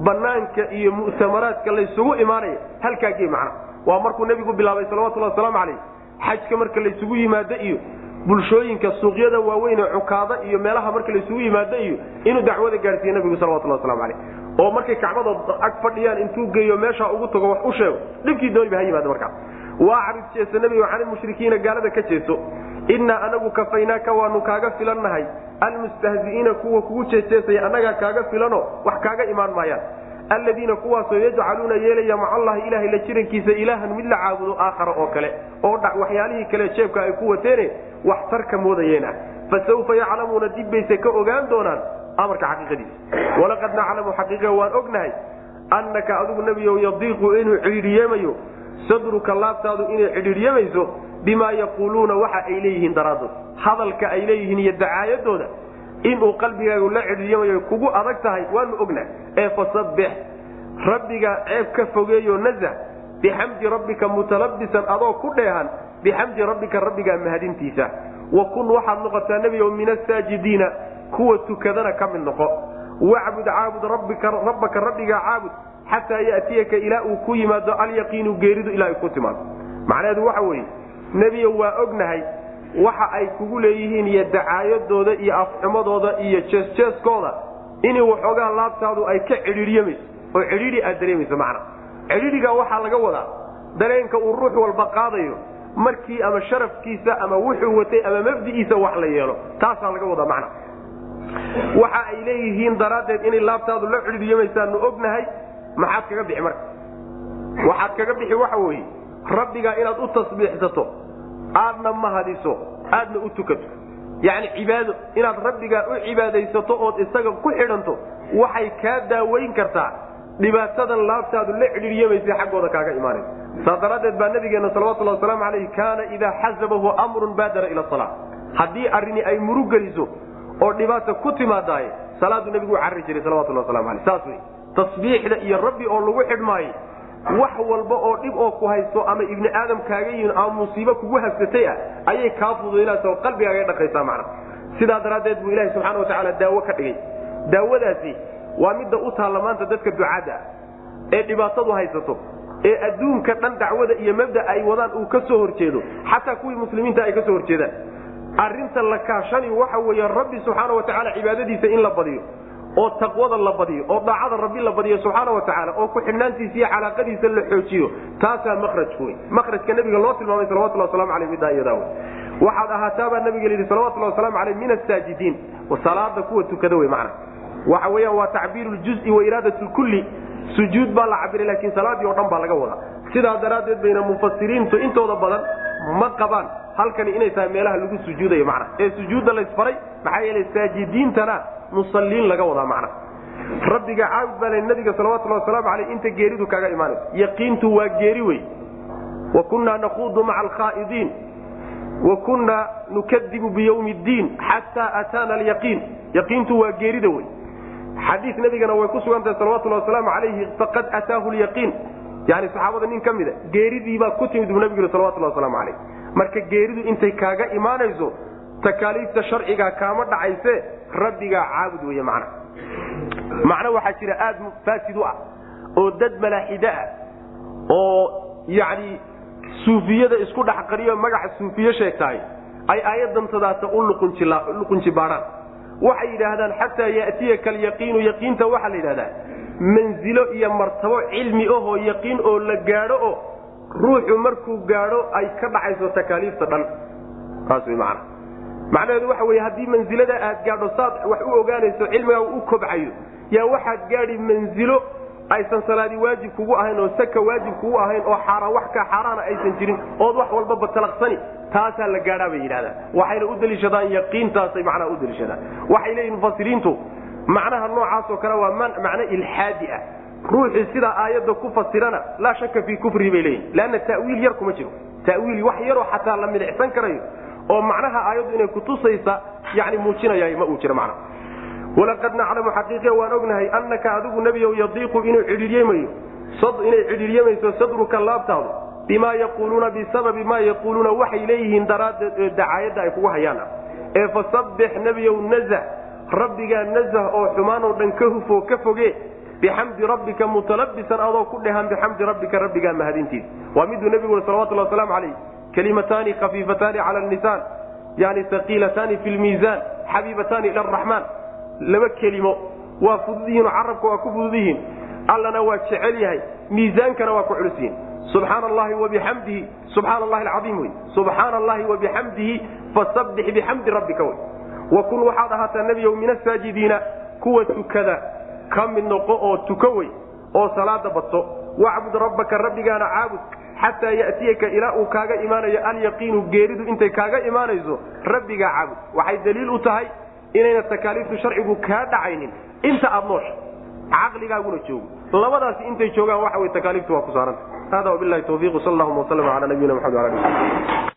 banaanka iyo mu'tamaraadka laysugu imaanaya halkaagee macna. Waa markuu nebigu bilaabay salawatullahi wasalaamu calayh xajka marka laysugu yimaado iyo bulshooyinka suuqyada waaweyn ee cukaada iyo meelaha marka laysugu yimaado iyo inuu dacwada gaadhsiiye nebigu salawatullahi waslamu calayh oo markay kacbadood ag fadhiyaan intuu geeyo meeshaa ugu tago wax u sheego. Dhibkii dooniba ha yimaado markaa waacrid jeeso nebigo cani mushrikiina gaalada ka jeeso innaa anagu kafaynaaka waanu kaaga filannahay. Almustahzi'iina kuwa kugu jeejeesaya annagaa kaaga filano wax kaaga imaan maayaan alladiina kuwaasoo yajcaluuna yeelaya maca allahi ilaahay la jirankiisa ilaahan mid la caabudo aakhara oo kale oo waxyaalihii kale jeebka ay ku wateene wax tarka moodayeen ah. Fasawfa yaclamuuna dibbayse ka ogaan doonaan amarka xaqiiqadiisa. Walaqad naclamu xaqiiqa waan ognahay annaka adigu nebiyow yadiiqu inuu cidhiidhiyeemayo sadruka laabtaadu inay cidhiidhyamayso bimaa yaquuluuna waxa ay leeyihiin daraaddood. Hadalka ay leeyihiin iyo dacaayadooda inuu qalbigaagu la cidhiiryamayo kugu adag tahay waanu ognahay ee fasabbix rabbiga ceeb ka fogeeyo nazah bixamdi rabbika mutalabisan adoo ku dheehan bixamdi rabbika rabbigaa mahadintiisa. Wa kun waxaad noqotaa nebiyow min asaajidiina kuwa tukadana ka mid noqo. Wacbud caabud rabbaka rabbigaa caabud xataa yatiyaka ilaa uu ku yimaado alyaqiinu geeridu ilaa ay ku timaado. Macnaheedu waxa weeye nebiyo waa ognahay waxa ay kugu leeyihiin iyo dacaayadooda iyo afxumadooda iyo jeesjeeskooda in waxoogaa laabtaadu ay ka cidhiidhyamayso oo cidhiidhi aad dareemayso macna. Cidhiidhiga waxaa laga wadaa dareenka uu ruux walba qaadayo markii ama sharafkiisa ama wuxuu watay ama mabdi'iisa wax la yeelo taasaa laga wadaa macna. Waxa ay leeyihiin daraaddeed inay laabtaadu la cidhiidhyamaysaanu ognahay maxaad kaga bixi marka. Waxaad kaga bixi waxa weeye rabbigaa inaad u tasbiixsato aadna mahadiso aadna u tukato. Yacni cibaado inaad rabbigaa u cibaadaysato ood isaga ku xidhanto waxay kaa daawayn kartaa dhibaatadan laabtaadu la cidhiidhyamaysa xaggooda kaaga imaanaysa saas daraaddeed baa nabigeenna salawatullahi wasalaamu calayhi kaana idaa xasabahu amrun baadara ila salaa haddii arrini ay murug geliso oo dhibaata ku timaadaaye salaaduu nebigu u carri jiray salawatullahi waslamu aleyh saas wey tasbiixda iyo rabbi oo lagu xidhmaayo wax walba oo dhib oo ku haysto ama ibni aadam kaaga yihiin ama musiibo kugu habsatay ah ayay kaa fududaynaysa oo qalbigaaga dhaqaysaa macna. Sidaa daraaddeed buu ilahi subxana wa tacaala daawo ka dhigay. Daawadaasi waa midda u taalla maanta dadka ducaadda ah ee dhibaatadu haysato ee adduunka dhan dacwada iyo mabda ay wadaan uu ka soo horjeedo xataa kuwii muslimiinta ay ka soo horjeedaan. Arrinta la kaashani waxa weeye rabbi subxaana wa tacaala cibaadadiisa in la badiyo oo taqwada la badiyo oo daacada rabbi la badiyo subxaana wa tacaala oo ku xidhnaantiisa iyo calaaqadiisa la xoojiyo taasaa makrajku wey makrajka nabiga loo tilmaamay salawatullah waslamu aleyh middaa iyadaa wey waxaad ahaataa nabiga la yidhi salawatullahi waslamu aleyh min asaajidiin salaada kuwa tukada wey macna. Waxa weeyaan waa tacbiiru ljuzi wa iraadat lkulli sujuud baa la cabiray laakiin salaadii o dhan baa laga wadaa. Sidaa daraaddeed bayna mufasiriintu intooda badan ma qabaan halkani inay tahay meelaha lagu sujuudayo macna. Ee sujuudda laysfaray maxaa yeelay saajidiintana musalliin laga wadaa macna. Rabbiga caabud baa la nabiga salawatullahi wasalaamu aleyh inta geeridu kaaga imaanayso yaqiintu waa geeri wey wa kunnaa nakuudu maca alkhaa'idiin wa kunnaa nukadibu biyawmi ddiin xataa ataana alyaqiin. Yaqiintu waa geerida wey xadiis nabigana way ku sugan tahay salawatullahi wasalaamu calayhi faqad ataahu lyaqiin yani saxaabada nin ka mida geeridiibaa ku timid buu nabigu salawatullahi wasalaamu calayh. Marka geeridu intay kaaga imaanayso takaaliifta sharcigaa kaama dhacayse rabbigaa caabud wey macna. Macno waxaa jira aad faasid u ah oo dad malaaxide ah oo yani suufiyada isku dhex qariyo magaca suufiye sheegtahay ay aayadan tadaata u luqunjibaadhaan waxay yidhaahdaan xataa yatiyaka alyaqiinu yaqiinta waxaa la yidhahdaa manzilo iyo martabo cilmi ahoo yaqiin oo la gaadho oo ruuxu markuu gaadho ay ka dhacayso takaaliifta dhan. Taas wy macana macnaheedu waxa weye haddii mansilada aad gaadho saad wax u ogaanayso cilmigaa u kobcayo yaa waxaad gaadhi manzilo aysan salaadi waajib kugu ahayn oo saka waajib kugu ahayn oo xaaraan wax ka xaaraana aysan jirin ood wax walbaba talaqsani taasaa la gaadhaa bay yidhahdaan waxayna u deliishadaan yaqiintaasay macnaha u deliishadaan waxay leeyihiin mufasiriintu macnaha noocaasoo kale waa macno ilxaadi ah. Ruuxii sidaa aayadda ku fasirana laa shaka fii kufrihi bay leeyihiin leanna ta'wiil yar kuma jiro. Ta'wiil wax yaroo xataa la midicsan karayo oo macnaha aayaddu inay kutusaysa yani muujinaya ma uu jiro macna. Walaqad naclamu xaqiiqiya waan ognahay annaka adigu nebiyow yadiiqu inuu cidhiiryemayo inay cidhiiryamayso sadruka laabtaadu bimaa yaquuluuna bisababi maa yaquuluuna waxay leeyihiin daraaddeed dacaayadda ay kugu hayaan ee fasabbix nebiyow nazah rabbigaa nazah oo xumaanoo dhan ka hufoo ka foge bixamdi rabbika mutalabisan adoo ku dhehan bixamdi rabbika rabbigaa mahadintiisa. Waa miduu nebigu ui salawatullah waslamu calayh kalimataani khafiifataani cala lnisaan yani haqiilataani fi lmiisaan xabiibataani ila araxmaan laba kelimo waa fudud yihiin oo carabka waa ku fudud allana waa jecel yahay miisaankana waa ku culus yihiin subxaana allahi wabixamdihi subxaana allahi alcaiim wey subxaana allahi wabixamdihi fasabbix bixamdi rabbika wey wakun waxaad ahaataa nebiyow min asaajidiina kuwa tukada ka mid noqo oo tuko wey oo salaada badso wacbud rabbaka rabbigaana caabud xataa yatiyaka ilaa uu kaaga imaanayo alyaqiinu geeridu intay kaaga imaanayso rabbigaa caabud waxay daliil u tahay inayna takaaliiftu sharcigu kaa dhacaynin. Inta aad noosha caqligaaguna joogo. Labadaasi intay joogaan waxa wey takaaliiftu waa ku saaranta. Hada wabilahi tawfiiq sal allahuma waslm ala nabiyina maxamed ala